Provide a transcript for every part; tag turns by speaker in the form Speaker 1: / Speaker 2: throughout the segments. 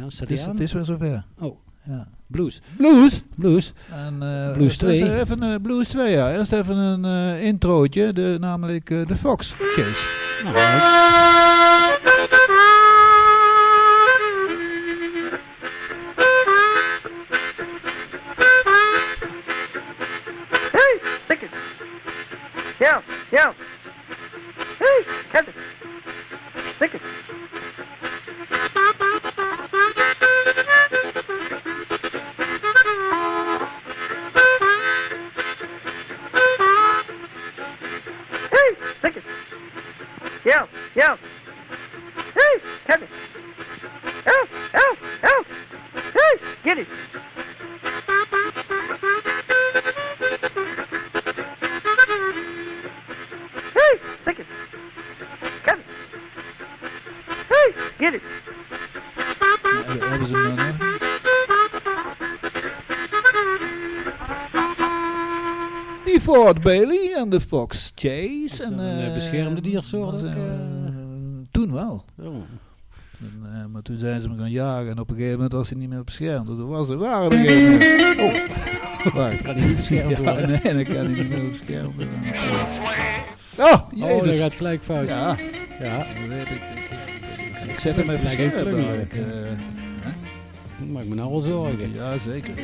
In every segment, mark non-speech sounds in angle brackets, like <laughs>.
Speaker 1: Ja,
Speaker 2: Het is, het is weer zover.
Speaker 1: Oh,
Speaker 2: Ja.
Speaker 1: blues.
Speaker 2: Blues.
Speaker 1: Blues.
Speaker 2: En, eh,
Speaker 1: Blues
Speaker 2: eerst- eerst
Speaker 1: 2.
Speaker 2: Even, eh, Blues 2, ja. Eerst even een eh introotje, de, namelijk eh, de Fox Chase.
Speaker 1: Nou,
Speaker 2: Bailey en de Fox Chase. En,
Speaker 1: een, eh, beschermde diersoort
Speaker 2: toen wel.
Speaker 1: Oh.
Speaker 2: Eh, maar toen zijn ze me gaan jagen en op een gegeven moment was hij niet meer beschermd. Dus dat was er, op een gegeven moment. Oh, wacht.
Speaker 1: Kan hij niet <laughs> beschermd
Speaker 2: Ja,
Speaker 1: worden?
Speaker 2: nee, dan kan hij niet meer beschermd worden. Oh,
Speaker 1: Oh,
Speaker 2: jezus.
Speaker 1: dat gaat gelijk fout.
Speaker 2: ja,
Speaker 1: Ja.
Speaker 2: dat weet ik. Ik, ik zet hem even scherp. eh.
Speaker 1: Maak me nou wel zorgen.
Speaker 2: Ja, zeker.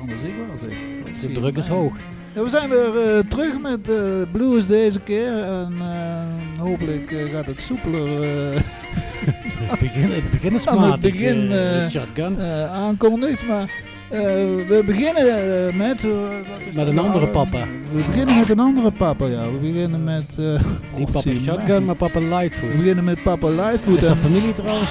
Speaker 2: Anders ik wel zeker. Dat
Speaker 1: De druk is hoog.
Speaker 2: Ja, we zijn weer eh, terug met eh, blues deze keer. En eh, hopelijk gaat het soepeler eh, <laughs>
Speaker 1: Het begin, het begin is <laughs>
Speaker 2: Aan het begin,
Speaker 1: shotgun.
Speaker 2: eh, aankondigt. Maar eh, we beginnen met...
Speaker 1: Met een andere
Speaker 2: nou?
Speaker 1: papa.
Speaker 2: We beginnen met een andere papa, ja. We beginnen met... eh,
Speaker 1: Niet
Speaker 2: oh,
Speaker 1: papa shotgun, maar papa
Speaker 2: We
Speaker 1: lightfoot.
Speaker 2: beginnen met papa Lightfoot.
Speaker 1: Is dat familie trouwens?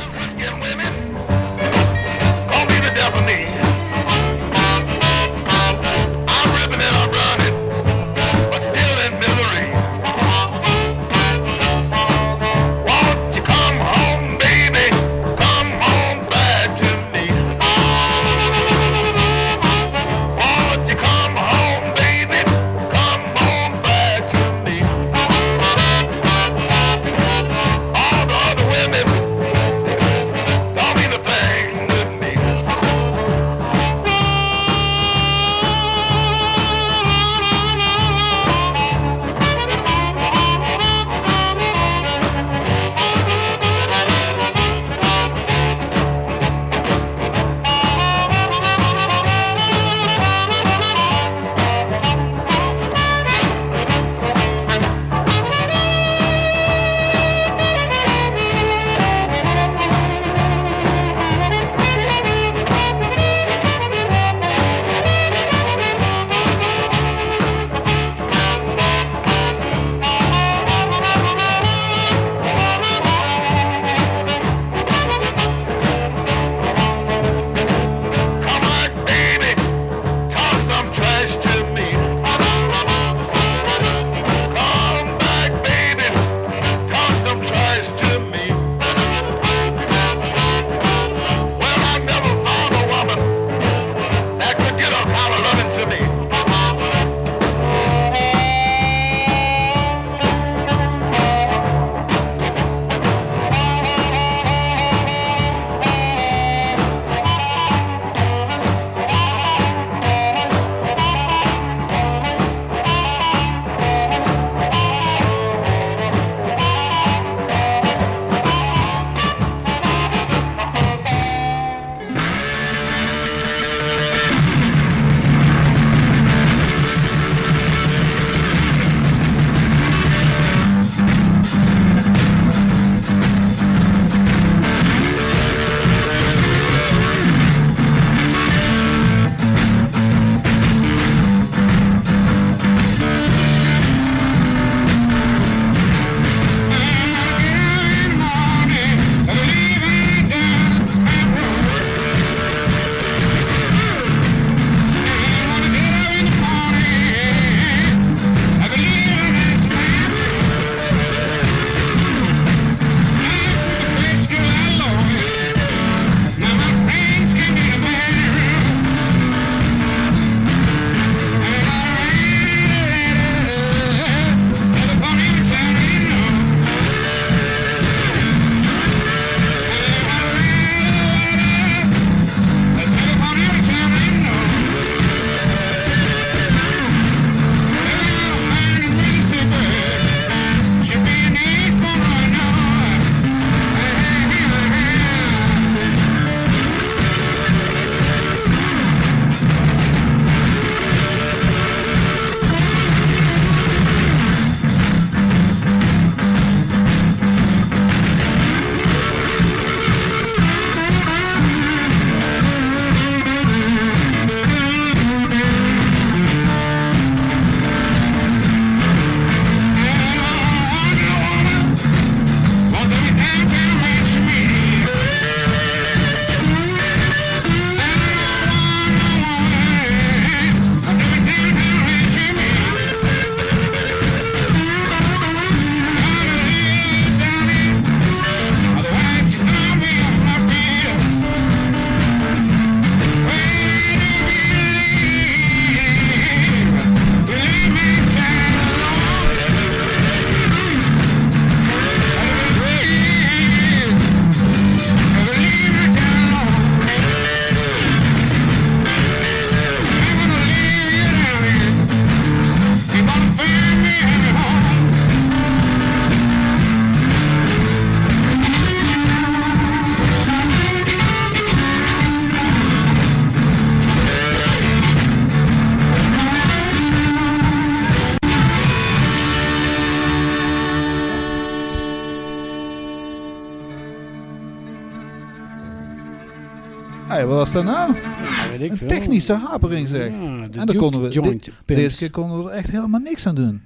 Speaker 2: Dat nou?
Speaker 1: Ja, weet ik
Speaker 2: Een
Speaker 1: veel.
Speaker 2: technische hapering zeg.
Speaker 1: Ja,
Speaker 2: En dan konden we-
Speaker 1: joint.
Speaker 2: Deze keer konden we er echt helemaal niks aan doen.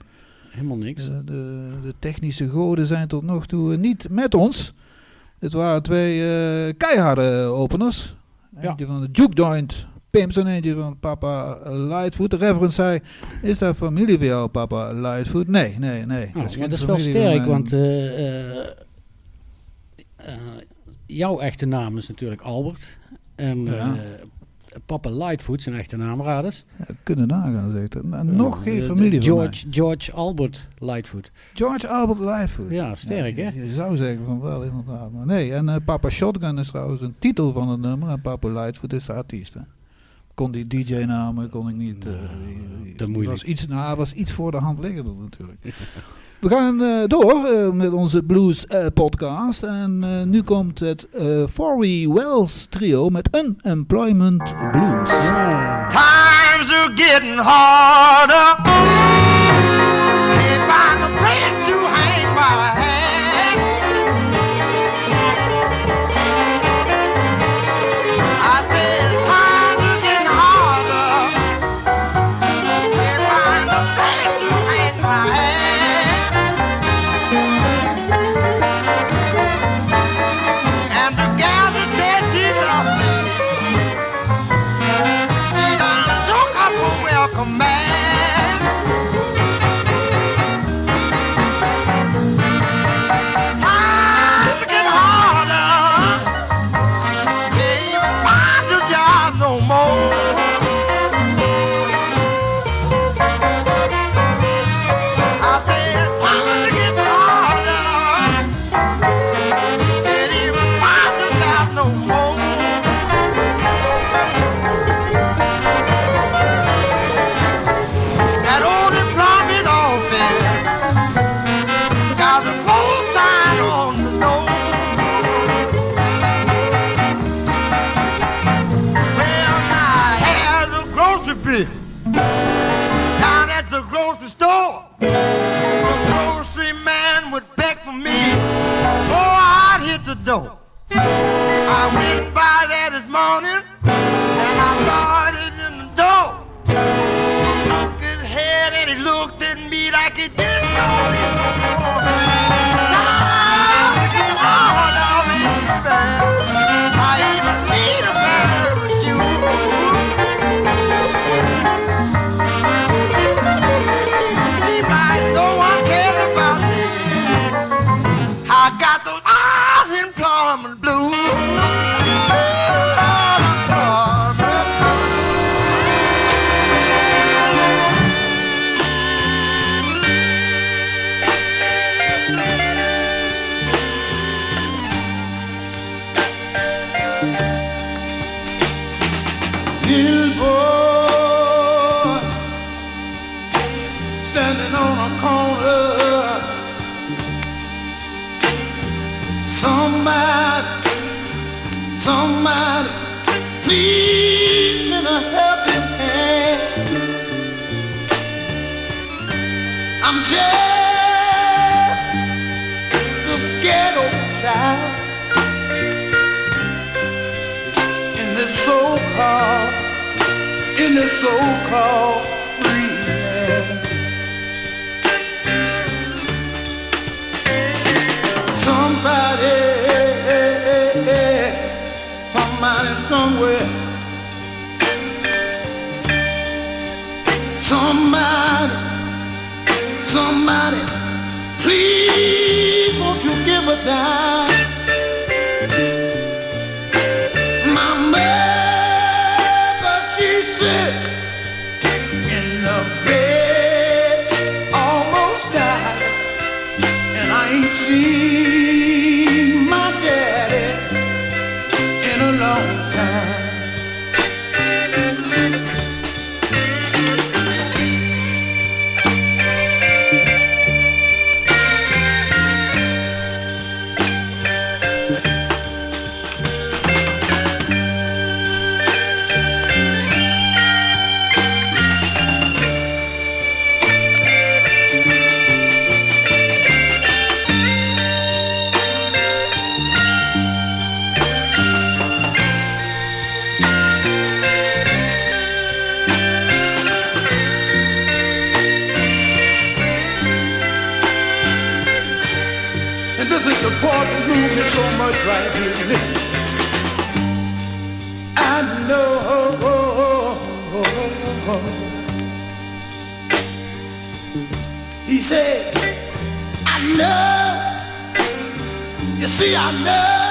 Speaker 1: Helemaal niks.
Speaker 2: De, de, de technische goden zijn tot nog toe niet met ons. Dit waren twee eh, keiharde openers.
Speaker 1: Ja.
Speaker 2: Eentje van de Duke Joint Pimps en eentje van papa Lightfoot. De reverend zei, is dat familie van jou papa Lightfoot? Nee, nee, nee.
Speaker 1: Oh, maar dat is wel sterk, want eh, eh, jouw echte naam is natuurlijk Albert. En
Speaker 2: Ja.
Speaker 1: eh, papa Lightfoot, zijn echte naam, raad eens.
Speaker 2: Ja, kunnen nagaan, zegt hij. Nou, Nog
Speaker 1: Eh,
Speaker 2: geen familie
Speaker 1: de
Speaker 2: van mij.
Speaker 1: George, George Albert Lightfoot.
Speaker 2: George Albert Lightfoot.
Speaker 1: Ja, sterk hè?
Speaker 2: Je, je zou zeggen van wel inderdaad. Maar nee, en eh, Papa Shotgun is trouwens een titel van het nummer. En Papa Lightfoot is de artiest. Hè. Kon die DJ-namen kon ik niet. eh, die-
Speaker 1: te
Speaker 2: die
Speaker 1: moeilijk.
Speaker 2: Was iets, nou, was iets voor de hand liggender natuurlijk. <laughs> We gaan eh, door eh, met onze blues eh, podcast. En nu komt het Forey Wells trio met Unemployment Blues.
Speaker 3: Times are getting harder. Can't find a door. I went He said, I
Speaker 4: know. You see, I know.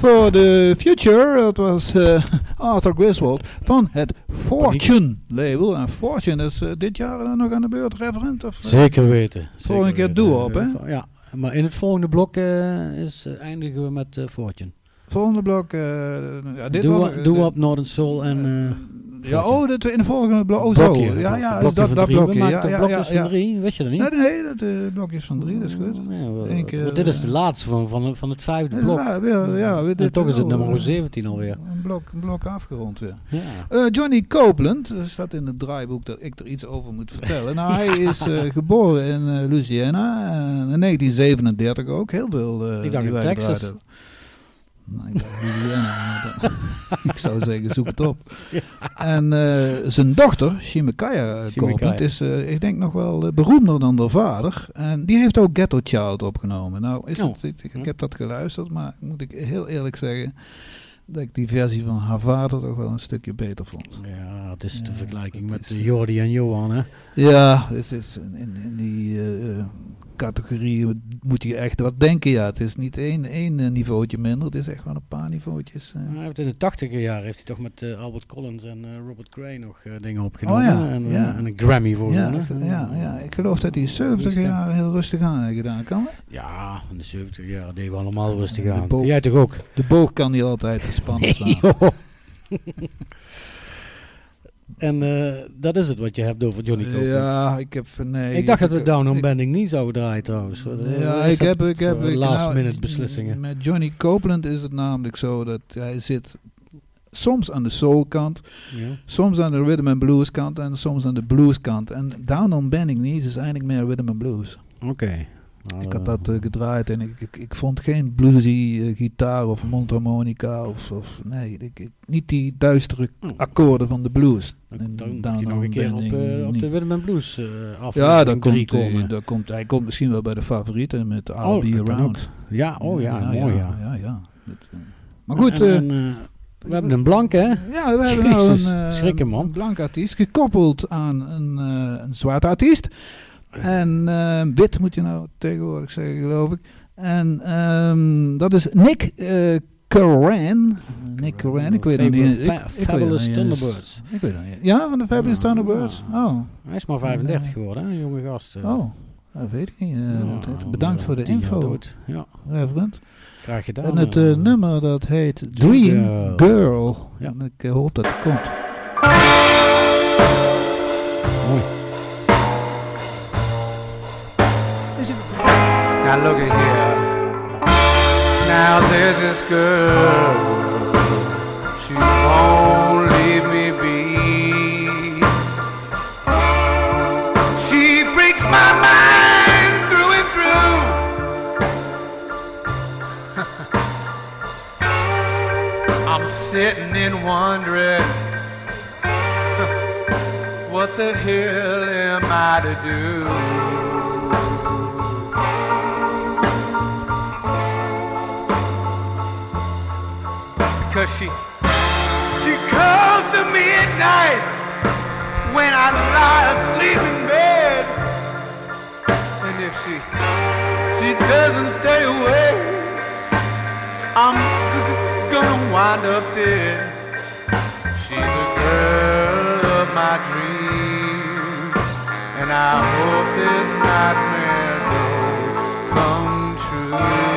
Speaker 4: For the Future,
Speaker 2: dat was eh, Arthur Griswold van het Fortune label. En Fortune is eh, dit jaar dan nog aan de beurt, referent? Of, eh?
Speaker 1: Zeker weten.
Speaker 2: Volgende
Speaker 1: zeker
Speaker 2: keer
Speaker 1: weten.
Speaker 2: doe-op, hè?
Speaker 1: Ja, maar in het volgende blok eh, is, eindigen we met Fortune.
Speaker 2: Volgende blok, eh, ja, dit
Speaker 1: Doe,
Speaker 2: was...
Speaker 1: doe op Northern Soul en... eh,
Speaker 2: Ja, oh, dat in de volgende blok. Oh, zo.
Speaker 1: blokje.
Speaker 2: Ja, ja,
Speaker 1: blokje
Speaker 2: dat, dat blokje. Ja,
Speaker 1: toch
Speaker 2: ja,
Speaker 1: blokjes
Speaker 2: ja, ja.
Speaker 1: van drie, weet je dat niet?
Speaker 2: Nee, nee, dat uh, blokjes van drie, dat is goed.
Speaker 1: Ja, wel,
Speaker 2: Eén keer,
Speaker 1: want dit is
Speaker 2: eh,
Speaker 1: de laatste van, van, van het vijfde
Speaker 2: Ja,
Speaker 1: blok.
Speaker 2: ja, ja, ja, dit-
Speaker 1: en toch is het
Speaker 2: oh,
Speaker 1: nummer
Speaker 2: eh,
Speaker 1: 17 alweer.
Speaker 2: Een blok, een blok afgerond weer.
Speaker 1: Ja.
Speaker 2: Eh, Johnny Copeland, er staat in het draaiboek dat ik er iets over moet vertellen. nou, hij <laughs> is eh, geboren in eh, Louisiana, eh, in 1937 ook. Heel veel eh
Speaker 1: Ik dacht in Texas.
Speaker 2: Nou, ik dacht <laughs> ik zou zeggen, zoek het op. <laughs> En eh, zijn dochter, Shimekaya. Copeland, is eh, ik denk nog wel eh, beroemder dan haar vader. En die heeft ook Ghetto Child opgenomen. Nou, is
Speaker 1: Oh.
Speaker 2: het, ik, ik heb dat geluisterd, maar moet ik heel eerlijk zeggen dat ik die versie van haar vader toch wel een stukje beter vond.
Speaker 1: Ja, het is de vergelijking met
Speaker 2: is,
Speaker 1: Jordi en Johan, hè?
Speaker 2: Ja, het is in, in, die categorie moet je echt wat denken. Ja, het is niet één, één eh, niveautje minder, het is echt gewoon een paar niveautjes. eh.
Speaker 1: Hij heeft in de tachtiger jaren heeft hij toch met eh, Albert Collins en Robert Gray nog dingen opgenomen.
Speaker 2: Oh ja,
Speaker 1: en,
Speaker 2: ja.
Speaker 1: en een Grammy voor
Speaker 2: ja, ja, ja, ik geloof dat hij 70
Speaker 1: Rustig.
Speaker 2: jaar heel rustig aan heeft gedaan. Kan dat?
Speaker 1: Ja, in de 70 jaar deden we allemaal rustig
Speaker 2: de
Speaker 1: aan.
Speaker 2: boog.
Speaker 1: Jij toch ook?
Speaker 2: De boog kan niet altijd gespannen staan. <laughs>
Speaker 1: En eh, dat is het wat je hebt over Johnny Copeland.
Speaker 2: Ja, ik heb... Nee,
Speaker 1: ik dacht dat we Down on
Speaker 2: ik-
Speaker 1: Bending niet zouden draaien trouwens.
Speaker 2: Ja, ik heb, ik heb ik-
Speaker 1: last
Speaker 2: nou,
Speaker 1: minute beslissingen.
Speaker 2: Met Johnny Copeland is het namelijk zo dat hij zit soms aan de soul kant,
Speaker 1: Ja.
Speaker 2: soms aan de rhythm and blues kant en soms aan de blues kant. En Down on Bending Knees is eigenlijk meer rhythm and blues.
Speaker 1: Oké.
Speaker 2: Ik had
Speaker 1: eh,
Speaker 2: dat eh, gedraaid en ik, ik, ik vond geen bluesy eh, gitaar of mondharmonica of, of nee, ik, niet die duistere
Speaker 1: Oh.
Speaker 2: akkoorden van de blues.
Speaker 1: Dan, dan moet
Speaker 2: Down
Speaker 1: je nog een keer op, eh, op de and Blues eh
Speaker 2: Ja, dat
Speaker 1: drie
Speaker 2: komt,
Speaker 1: komen.
Speaker 2: dat komt, hij komt misschien wel bij de favorieten met I'll
Speaker 1: Oh,
Speaker 2: Be Around.
Speaker 1: Ja, oh ja, mooi ja.
Speaker 2: ja, ja. Maar goed,
Speaker 1: En- en, we hebben een blank hè?
Speaker 2: ja, we hebben nou een,
Speaker 1: schrikken, man.
Speaker 2: een blank artiest gekoppeld aan een, een zwart artiest. En eh, wit moet je nou tegenwoordig zeggen, geloof ik. En ehm, dat is Nick Coran. Nick Coran, ik weet het niet. Ik,
Speaker 1: Fa-
Speaker 2: ik weet het
Speaker 1: Fabulous. Thunderbirds.
Speaker 2: Ik weet het niet. Ja, van de Fabulous. Thunderbirds. Oh,
Speaker 1: Hij is maar 35 geworden, hè, jonge gast. eh.
Speaker 2: oh. Dat weet ik niet. Eh, bedankt voor de info.
Speaker 1: Ja,
Speaker 2: reverend.
Speaker 1: graag gedaan.
Speaker 2: En het nummer dat heet Dream
Speaker 1: Girl.
Speaker 2: Girl.
Speaker 1: Ja.
Speaker 2: En ik hoop dat het komt.
Speaker 1: Mooi.
Speaker 5: Now look at here. Now there's this girl. She won't leave me be. She breaks my mind through and through. <laughs> I'm sitting and wondering <laughs> what the hell am I to do? Because she she comes to me at night when I lie asleep in bed. And if she she doesn't stay away, I'm gonna wind up dead. She's a girl of my dreams, and I hope this nightmare don't come true.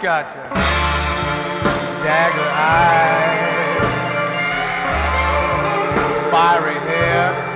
Speaker 5: Got uh, dagger eyes, fiery hair,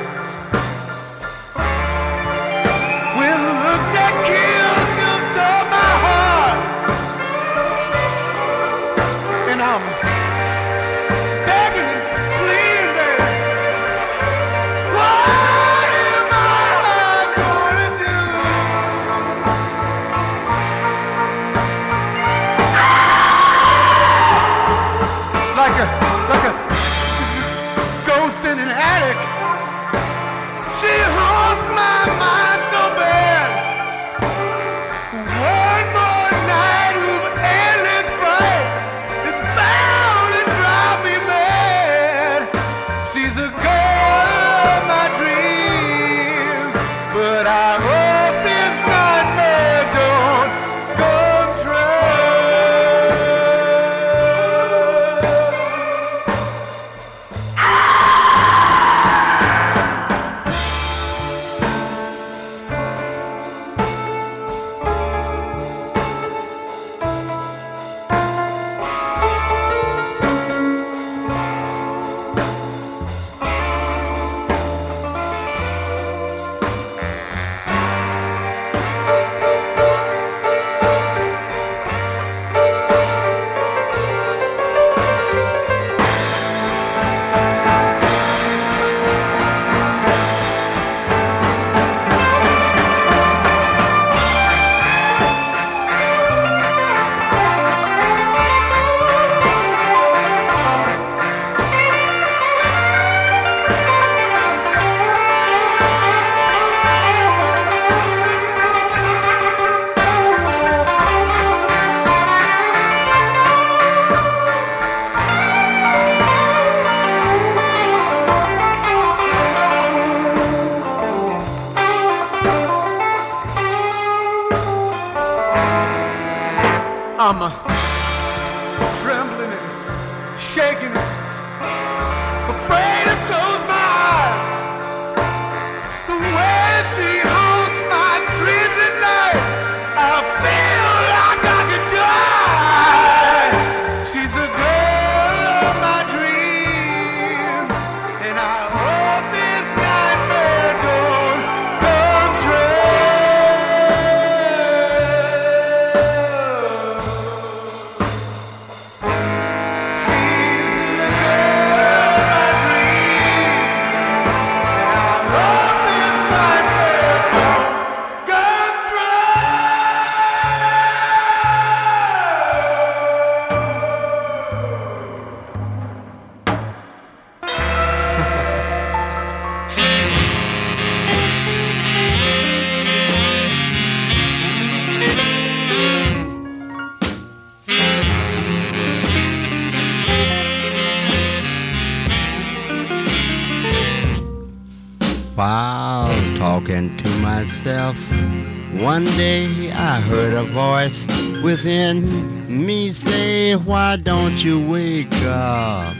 Speaker 5: don't
Speaker 6: you wake up?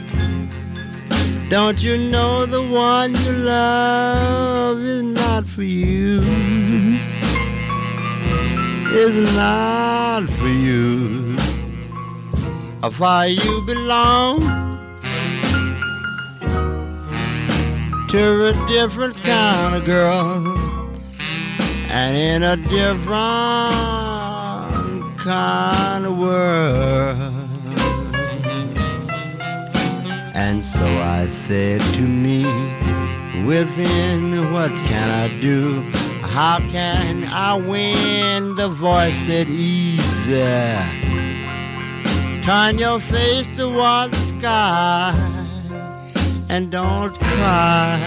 Speaker 6: Don't you know the one you love is not for you? Is not for you. For you belong to a different kind of girl and in a different kind of world. And so I said to me, within, what can I do? How can I win? The voice said, easy. Turn your face toward the sky and don't cry.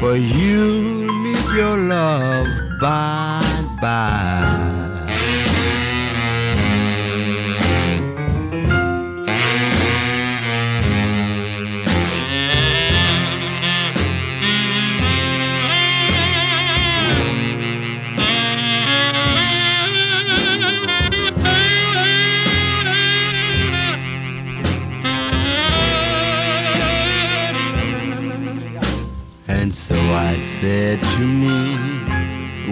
Speaker 6: For you'll meet your love by and by. Said to me,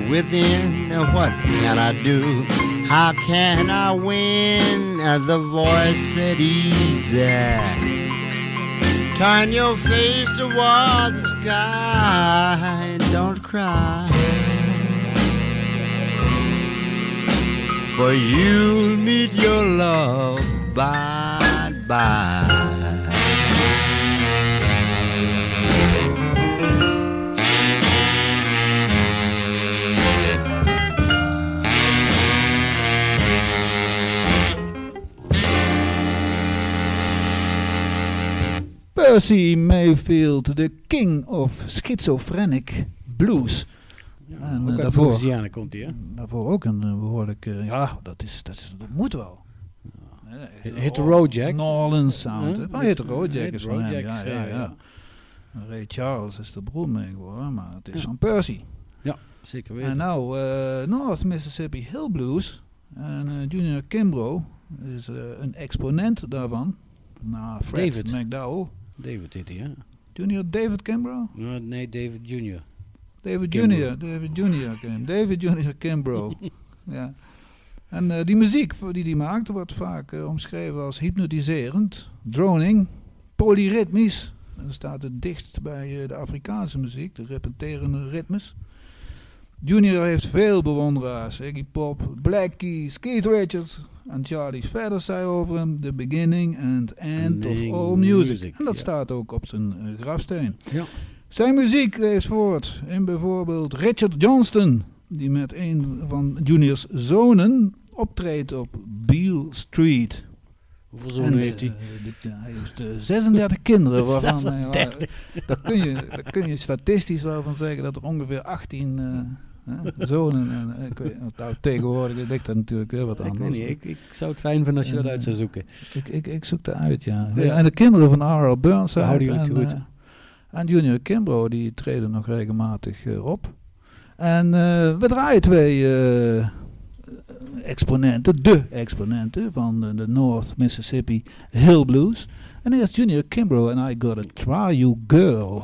Speaker 6: within, what can I do? How can I win? The voice said, easy. Turn your face toward the sky and don't cry. For you'll meet your love by and by.
Speaker 2: Percy Mayfield, the king of schizophrenic blues. en
Speaker 1: Ook
Speaker 2: eh, daarvoor,
Speaker 1: komt hij, hè?
Speaker 2: daarvoor ook een eh, behoorlijk... eh, ja, dat, is, dat, is, dat moet wel. Eh,
Speaker 1: Hit- the Road Jack.
Speaker 2: New Orleans sound.
Speaker 1: Huh?
Speaker 2: hè? Oh, Hit the Road Jack
Speaker 1: Hit
Speaker 2: is
Speaker 1: Road Jack
Speaker 2: ja, ja, ja.
Speaker 1: ja.
Speaker 2: Ray Charles is de broer mee geworden, maar het is
Speaker 1: Ja.
Speaker 2: van Percy.
Speaker 1: Zeker
Speaker 2: En
Speaker 1: weten.
Speaker 2: nou, eh, North Mississippi Hill Blues. En Junior Kimbrough is een exponent daarvan. Na Fred
Speaker 1: David.
Speaker 2: McDowell.
Speaker 1: David heet hij, hè?
Speaker 2: Junior David Kimbrough?
Speaker 1: Nee, David Jr.
Speaker 2: David. Junior, David Junior, Kim. <laughs> David Junior Kimbrough. <laughs> ja. En eh, die muziek die hij maakt wordt vaak eh, omschreven als hypnotiserend, droning, polyritmisch. En dan staat het dicht bij eh, de Afrikaanse muziek, de repeterende ritmes. Junior heeft veel bewonderaars. Iggy Pop, Black Keys, Keith Richards en Charlie Verder zei over hem The beginning and end of all music.
Speaker 1: music,
Speaker 2: En dat
Speaker 1: ja.
Speaker 2: staat ook op zijn eh, grafsteen.
Speaker 1: Ja.
Speaker 2: Zijn muziek leest voort in bijvoorbeeld Richard Johnston, die met een van Juniors zonen optreedt op Beale Street.
Speaker 1: Hoeveel zonen heeft hij?
Speaker 2: eh, de- hij heeft eh, 36 kinderen. Waarvan, hij, eh, <laughs>
Speaker 1: 36.
Speaker 2: daar, kun je, daar kun je statistisch wel van zeggen dat er ongeveer 18 eh, zonen. En, eh, ik weet, nou, tegenwoordig ligt dat natuurlijk weer wat
Speaker 1: Ik
Speaker 2: anders.
Speaker 1: weet niet, ik, ik zou het fijn vinden als je dat uit zou zoeken.
Speaker 2: Ik, ik, ik zoek het uit, ja.
Speaker 1: Ja.
Speaker 2: En de kinderen van R.L. Burnside
Speaker 1: Houden jullie
Speaker 2: en,
Speaker 1: het goed?
Speaker 2: eh, en Junior Kimbrough, die treden nog regelmatig eh, op. En eh, we draaien twee eh, exponenten, de exponenten van de, de North Mississippi Hill Blues. En eerst Junior Kimbrough en I Gotta Try You Girl.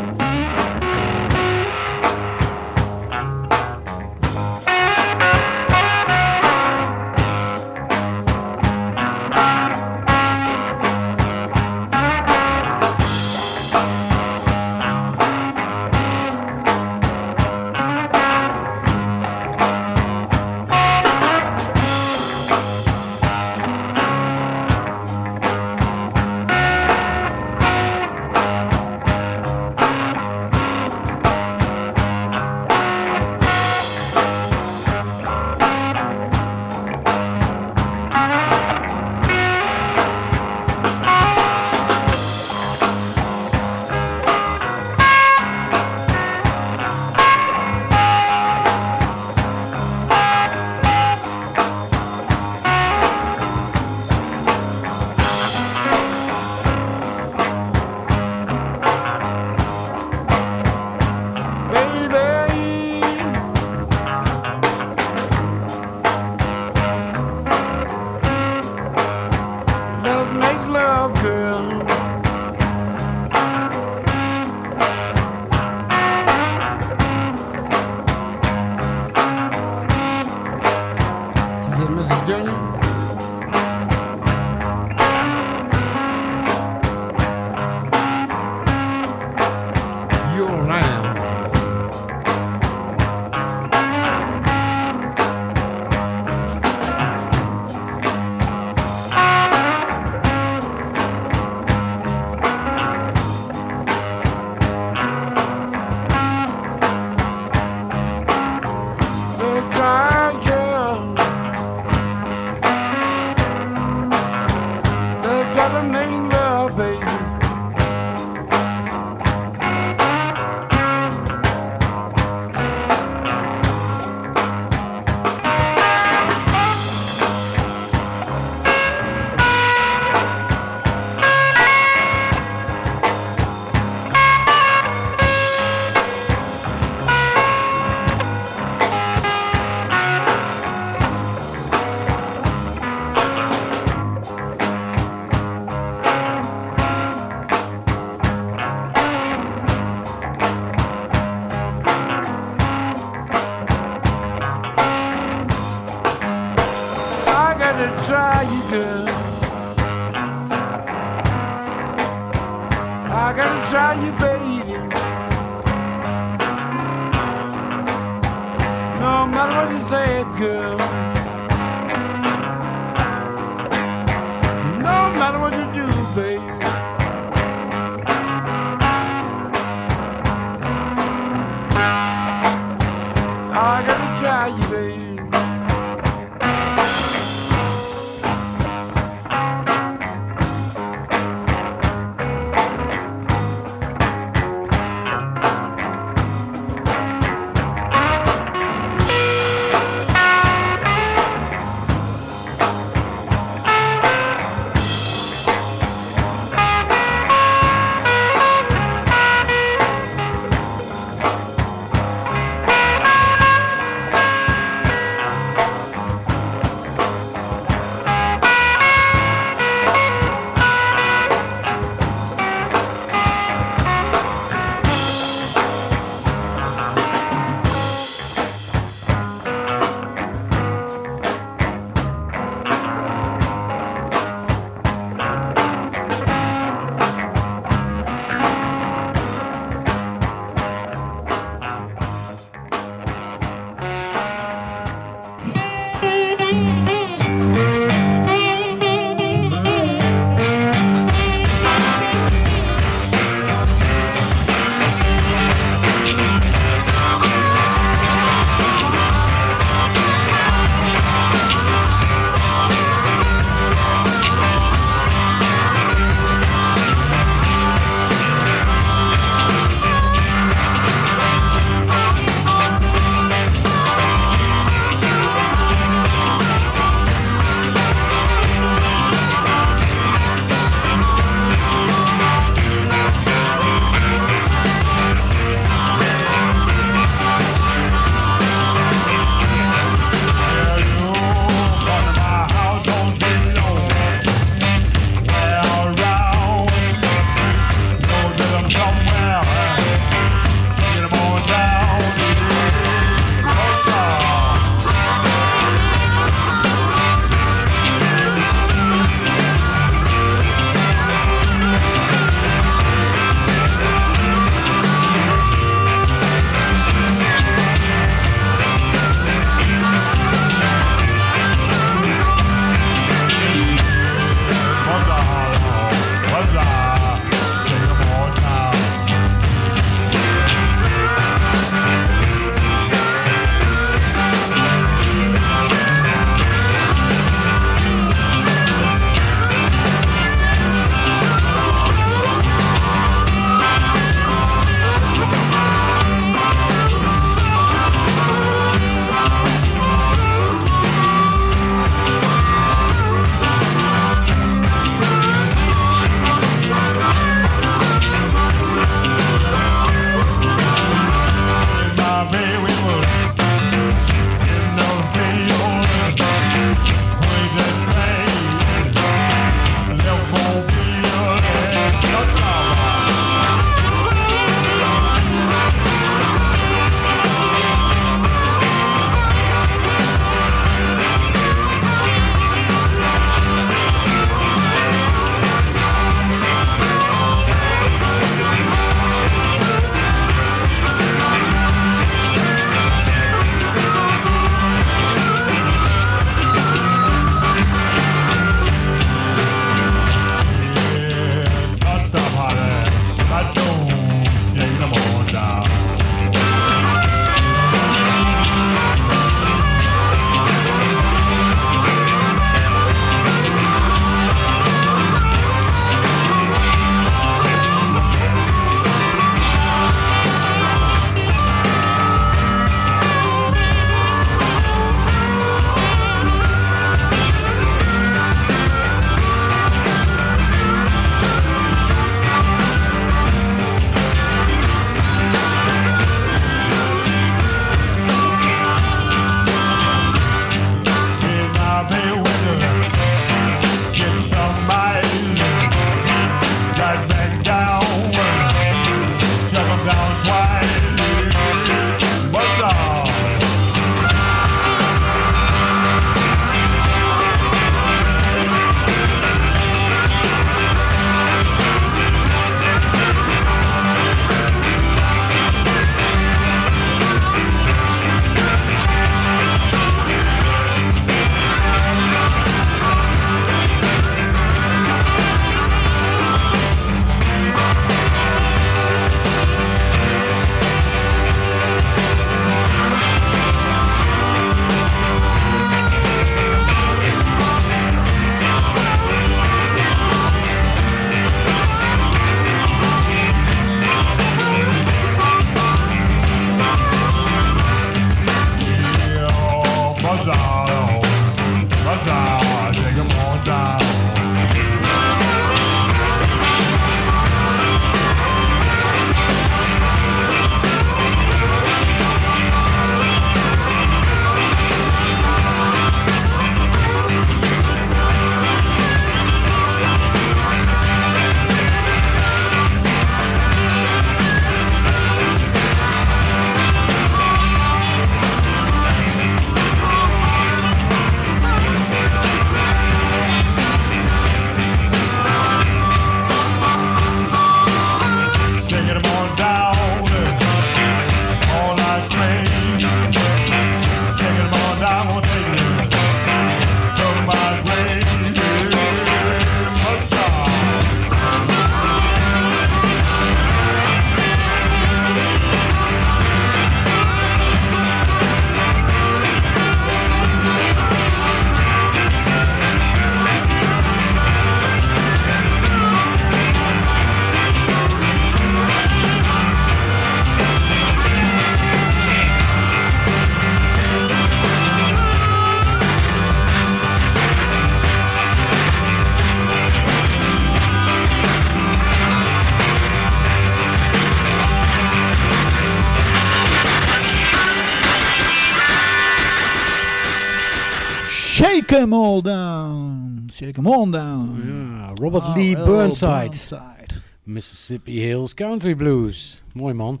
Speaker 2: Shake 'em all down. Shake 'em on down.
Speaker 1: Ja, Robert
Speaker 2: Ah,
Speaker 1: Lee. Burnside.
Speaker 2: Burnside.
Speaker 1: Mississippi Hills Country Blues. Mooi man.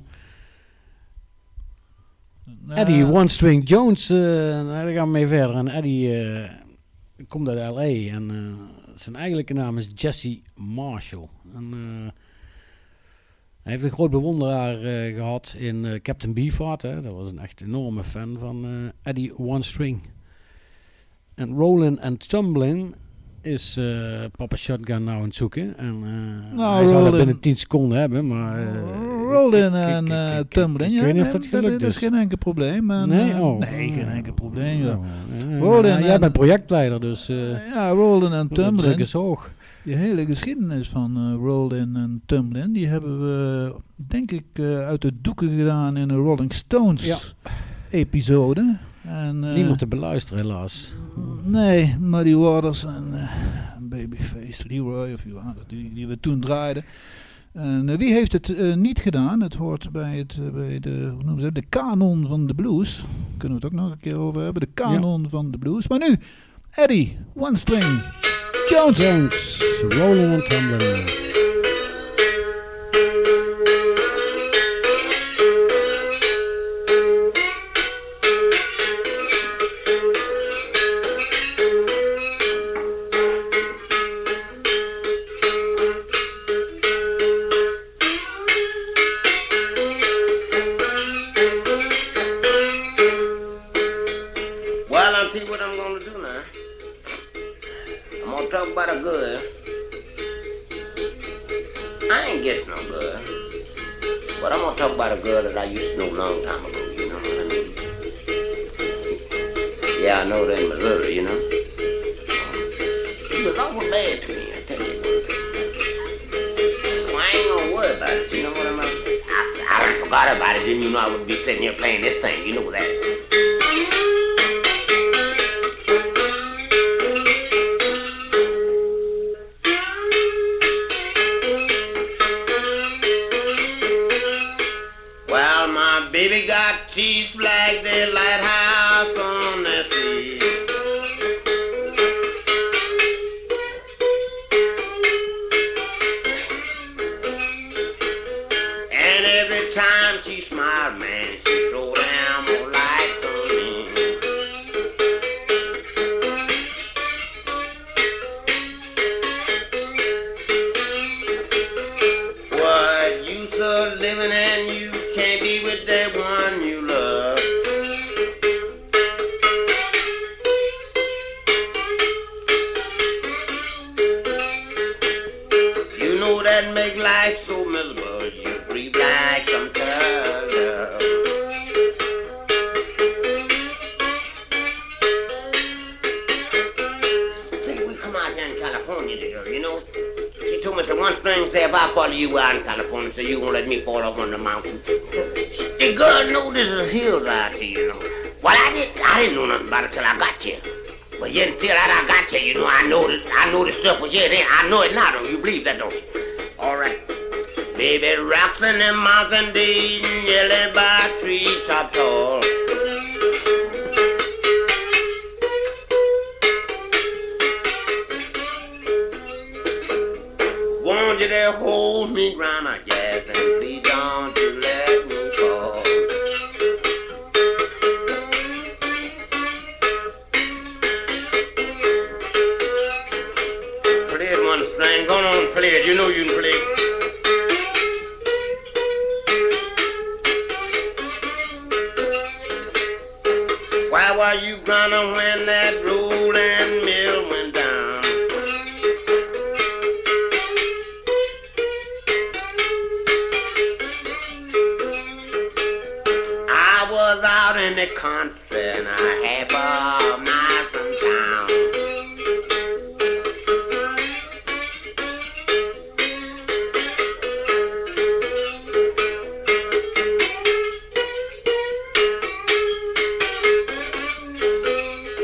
Speaker 2: Nou,
Speaker 1: Eddie One String Jones, nou, daar gaan we mee verder. En Eddie eh, komt uit L.A. En eh, zijn eigenlijke naam is Jesse Marshall. En, hij heeft een groot bewonderaar eh, gehad in Captain Beefheart. Hè. Dat was een echt enorme fan van Eddie One String. En Rollin' and Tumbling is eh, Papa Shotgun nou aan het zoeken. En, eh,
Speaker 2: Nou,
Speaker 1: hij zou dat binnen 10 seconden hebben, maar... eh,
Speaker 2: Rolling en
Speaker 1: ik-
Speaker 2: tumbling.
Speaker 1: Ik weet niet of dat gelukt
Speaker 2: Dat
Speaker 1: is.
Speaker 2: is geen enkel probleem. en,
Speaker 1: Nee? Oh.
Speaker 2: nee, geen enkel probleem. Ja,
Speaker 1: ja,
Speaker 2: Rolling
Speaker 1: ja, jij
Speaker 2: en-
Speaker 1: bent projectleider, dus
Speaker 2: ja Rolling en
Speaker 1: de druk
Speaker 2: tumbling.
Speaker 1: is hoog.
Speaker 2: Die hele geschiedenis van eh Rolling en Tumbling, die hebben we, denk ik, uit de doeken gedaan in een Rolling Stones
Speaker 1: Ja.
Speaker 2: episode. En, eh,
Speaker 1: Niemand te beluisteren, helaas.
Speaker 2: Nee, Muddy Waters en eh, Babyface Leroy, of die, die we toen draaiden. En eh, wie heeft het niet gedaan? Het hoort bij, het, bij de, hoe noemen ze het, de kanon van de blues. Kunnen we het ook nog een keer over hebben. De kanon van de blues. Maar nu, Eddie, One String, Jones.
Speaker 1: Jones, Rolling and Tumbling.
Speaker 7: Out in the country and a half a mile from town.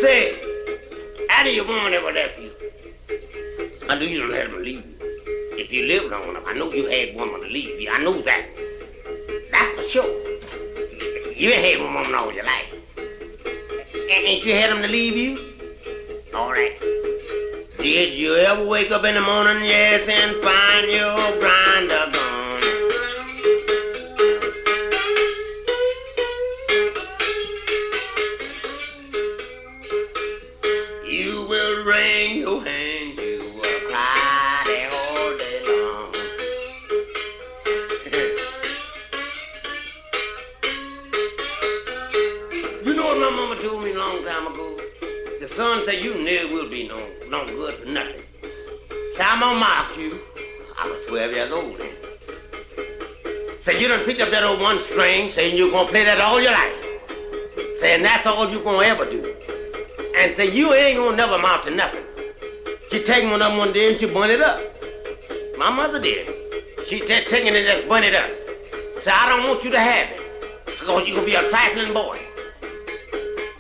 Speaker 7: Say, how do your woman ever left you? I knew you don't have them leave you. If you lived long enough, I know you had woman to leave you. I know that. That's for sure. You ain't had one woman all your life. And ain't you had them to leave you? All right. Did you ever wake up in the morning, yes, and find your Say done picked up that old one string, saying you're gonna play that all your life. Saying that's all you're gonna ever do and say you ain't gonna never amount to nothing. She take one of them one day and she burn it up. My mother did. She just taking it and burn it up. So I don't want you to have it. Because you gonna be a trifling boy.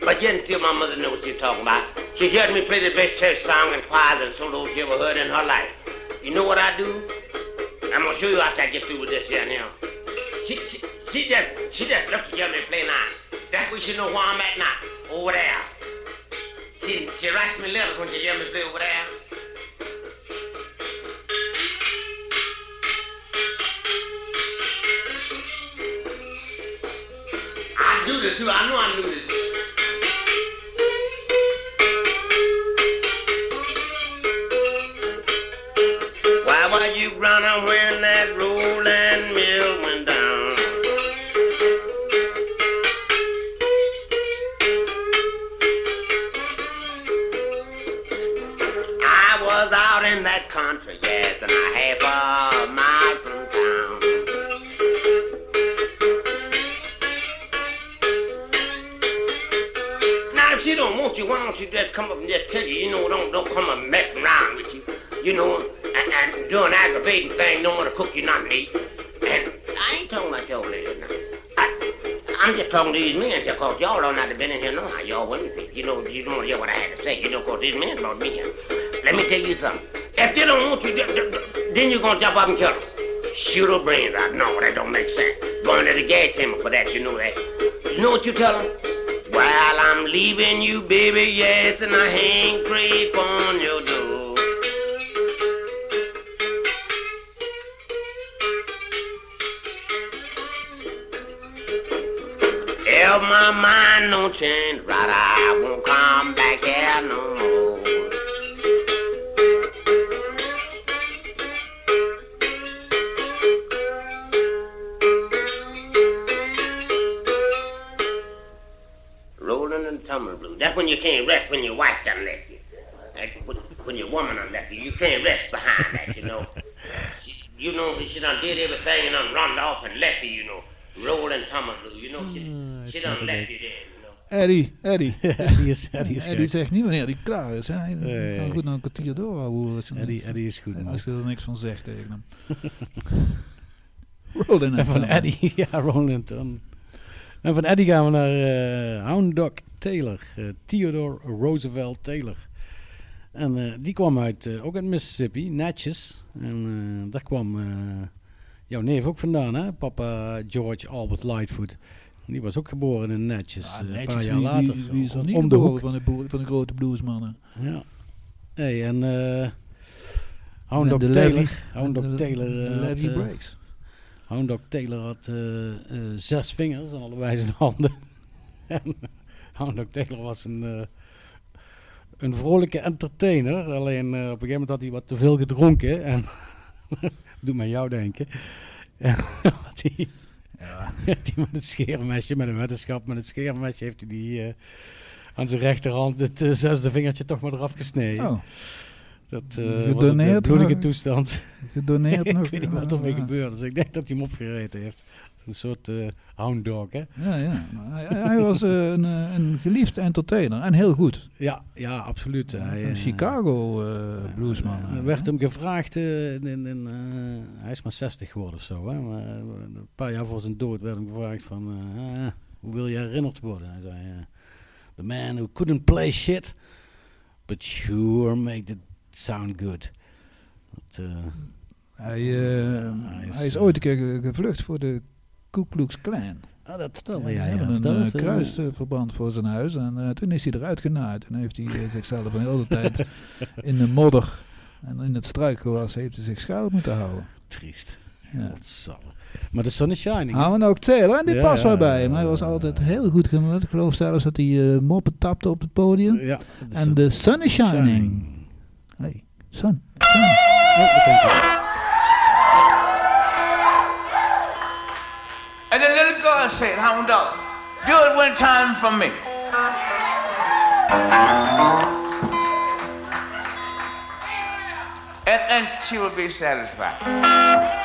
Speaker 7: But yet until my mother knows what she's talking about. She heard me play the best church song and choirs and solos she ever heard in her life. You know what I do? I'm gonna show you after I get through with this here now. She, she, she just she just to hear me play now. That's where she know where I'm at now. Over there. She, she writes me letters when she hear me play over there. I do this too. I know I do this. To these men here, cause y'all all not have been in here no how y'all women be. You know, you don't hear what I had to say, you know, these men brought me here. Let me tell you something. If they don't want you, th- th- th- then you're gonna jump up and kill them. Shoot her brains out. No, that don't make sense. Going to the gas chamber for that, you know that. You know what you tell them? While I'm leaving you, baby, yes, and I hang creep on your door. Change, right, I won't come back here no more. Rolling and tumbling blue. That's when you can't rest when your wife done left you. That's when, when your woman done left you. You can't rest behind that, you know. She, you know, she done did everything and done run off and left you, you know. Rolling tumbling blue, you know. She, she done left you
Speaker 2: Eddie, Eddie. <laughs>
Speaker 1: Eddie is, Eddie is
Speaker 2: Eddie zegt niet wanneer hij klaar is. Hij
Speaker 1: Nee.
Speaker 2: kan goed nog een kwartier doorhouden.
Speaker 1: Eddie, Eddie is goed, man.
Speaker 2: als je er niks van zegt tegen hem. <laughs> Rolling
Speaker 1: En van Eddie, <laughs> ja, Roland. En van Eddie gaan we naar eh Hound Dog Taylor. eh, Theodore Roosevelt Taylor. En eh, die kwam uit, ook uit Mississippi, Natchez. En daar kwam jouw neef ook vandaan, hè? Papa George Albert Lightfoot. Die was ook geboren in Natchez,
Speaker 2: Ja,
Speaker 1: eh, een
Speaker 2: netjes,
Speaker 1: paar jaar
Speaker 2: wie-
Speaker 1: later.
Speaker 2: Wie, wie is er
Speaker 1: om-
Speaker 2: niet
Speaker 1: om de
Speaker 2: geboren
Speaker 1: hoek.
Speaker 2: van de, boer- van de grote bluesmannen?
Speaker 1: Ja. Hey, en eh Hound Dog Taylor. Hound Dog Taylor.
Speaker 2: De Breaks.
Speaker 1: Hound Dog Taylor had eh, zes vingers aan allebei zijn handen. <laughs> en Hound Dog Taylor was een, eh, een vrolijke entertainer. Alleen eh, op een gegeven moment had hij wat te veel gedronken. En <laughs> doe mij jou denken. En <laughs> had hij, hij <laughs> met het scheermesje, met een wetenschap, met het scheermesje heeft hij die eh, aan zijn rechterhand het eh, zesde vingertje toch maar eraf gesneden.
Speaker 2: Oh,
Speaker 1: Dat eh, was een bloedige toestand. <laughs>
Speaker 2: gedoneerd
Speaker 1: ik
Speaker 2: nog.
Speaker 1: weet niet wat ermee
Speaker 2: Ja.
Speaker 1: gebeurde. Dus ik denk dat hij hem opgereten heeft. Een soort eh hound dog, hè?
Speaker 2: Ja, ja. Hij, hij was eh, een, eh, een geliefd entertainer en heel goed.
Speaker 1: Ja, ja absoluut. Hij,
Speaker 2: een Chicago eh, bluesman.
Speaker 1: eh, werd hem gevraagd, in, in, hij is maar 60 geworden of zo. Hè? Maar, een paar jaar voor zijn dood werd hem gevraagd van, hoe wil je herinnerd worden? Hij zei, the man who couldn't play shit, but sure made it sound good. Dat,
Speaker 2: Hij,
Speaker 1: Hij is,
Speaker 2: hij is ooit een keer ge- gevlucht voor de Ku Klux Klan.
Speaker 1: ah, dat vertelde
Speaker 2: Hij
Speaker 1: jij,
Speaker 2: had
Speaker 1: ja.
Speaker 2: een eh, kruisverband voor zijn huis en eh, toen is hij eruit genaaid. En heeft hij eh, zichzelf een hele tijd <laughs> in de modder en in het struikgewas heeft hij zich schuil moeten houden.
Speaker 1: Triest.
Speaker 2: Ja.
Speaker 1: Maar de sun is shining.
Speaker 2: Houden ook Taylor en die
Speaker 1: Ja,
Speaker 2: past wel
Speaker 1: ja,
Speaker 2: bij
Speaker 1: ja,
Speaker 2: hem. Hij
Speaker 1: ja,
Speaker 2: was
Speaker 1: ja.
Speaker 2: altijd heel goed gemeld. Ik geloof zelfs dat hij moppen tapte op het podium.
Speaker 1: Ja.
Speaker 2: En de sun is shining.
Speaker 1: shining.
Speaker 2: Hey, sun. sun.
Speaker 1: Oh,
Speaker 8: girl said, Hound dog, do it one time for me. And, and she will be satisfied.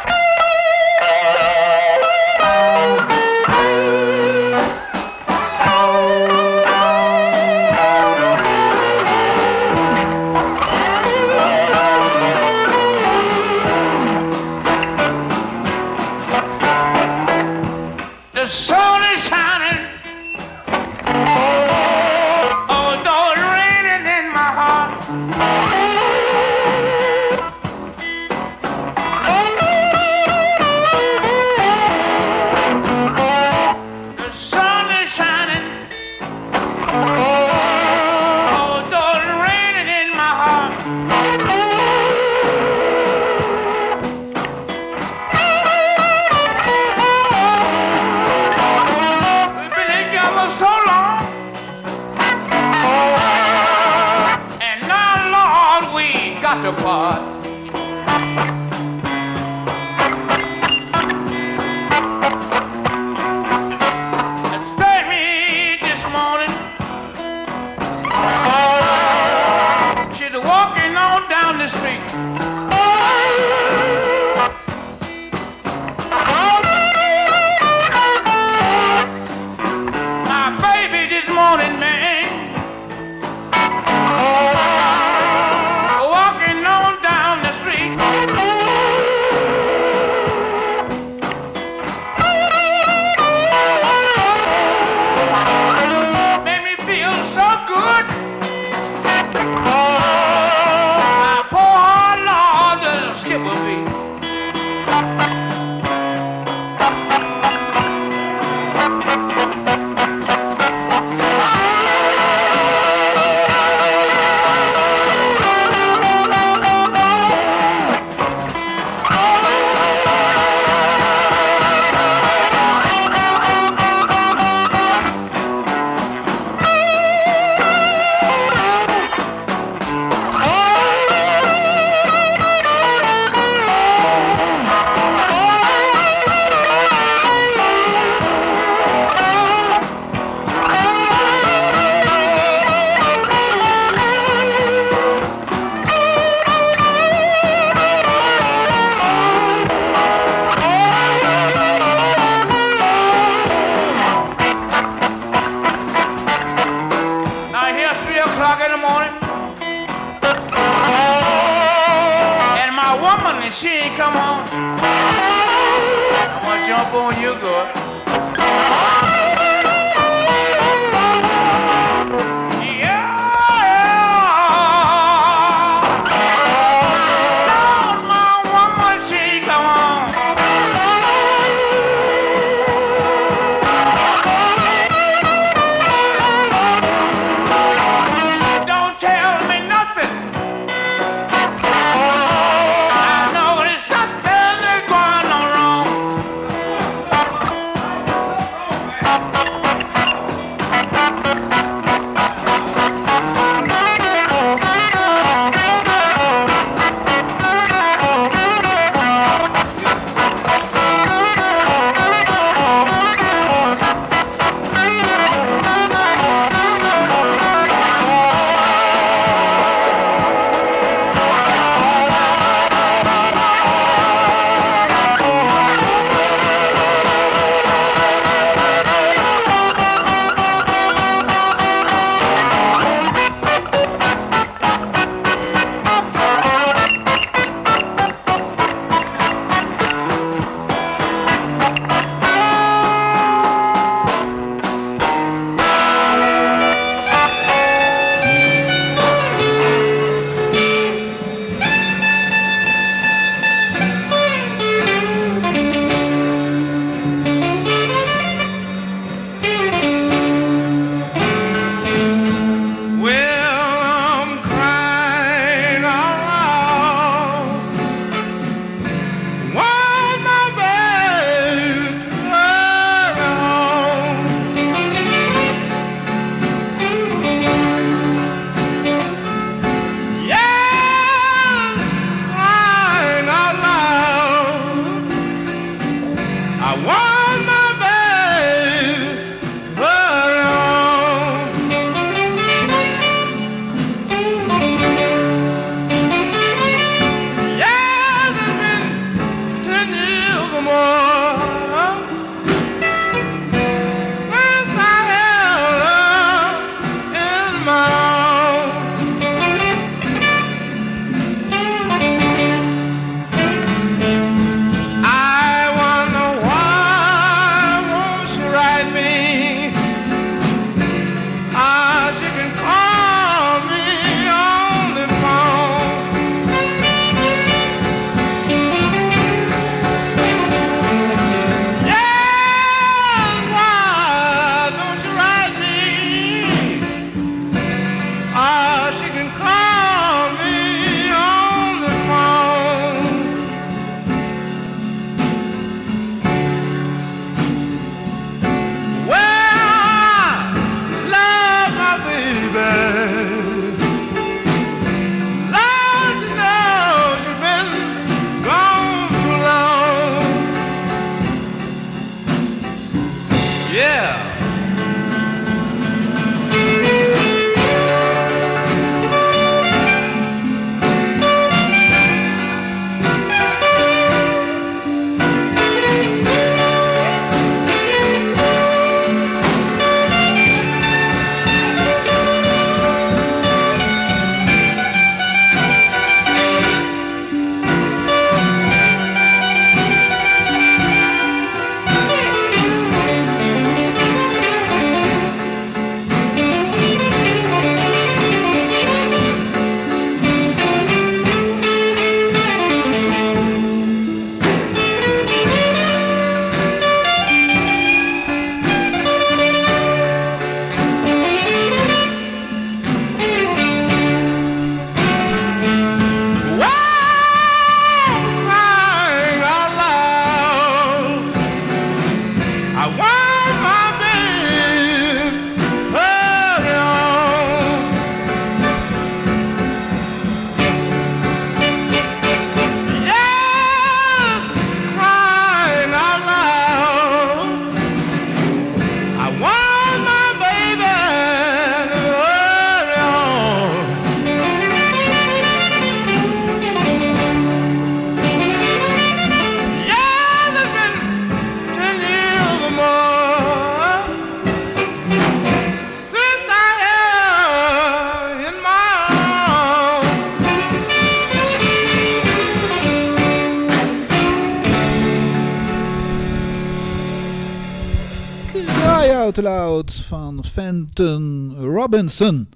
Speaker 2: Van Fenton Robinson.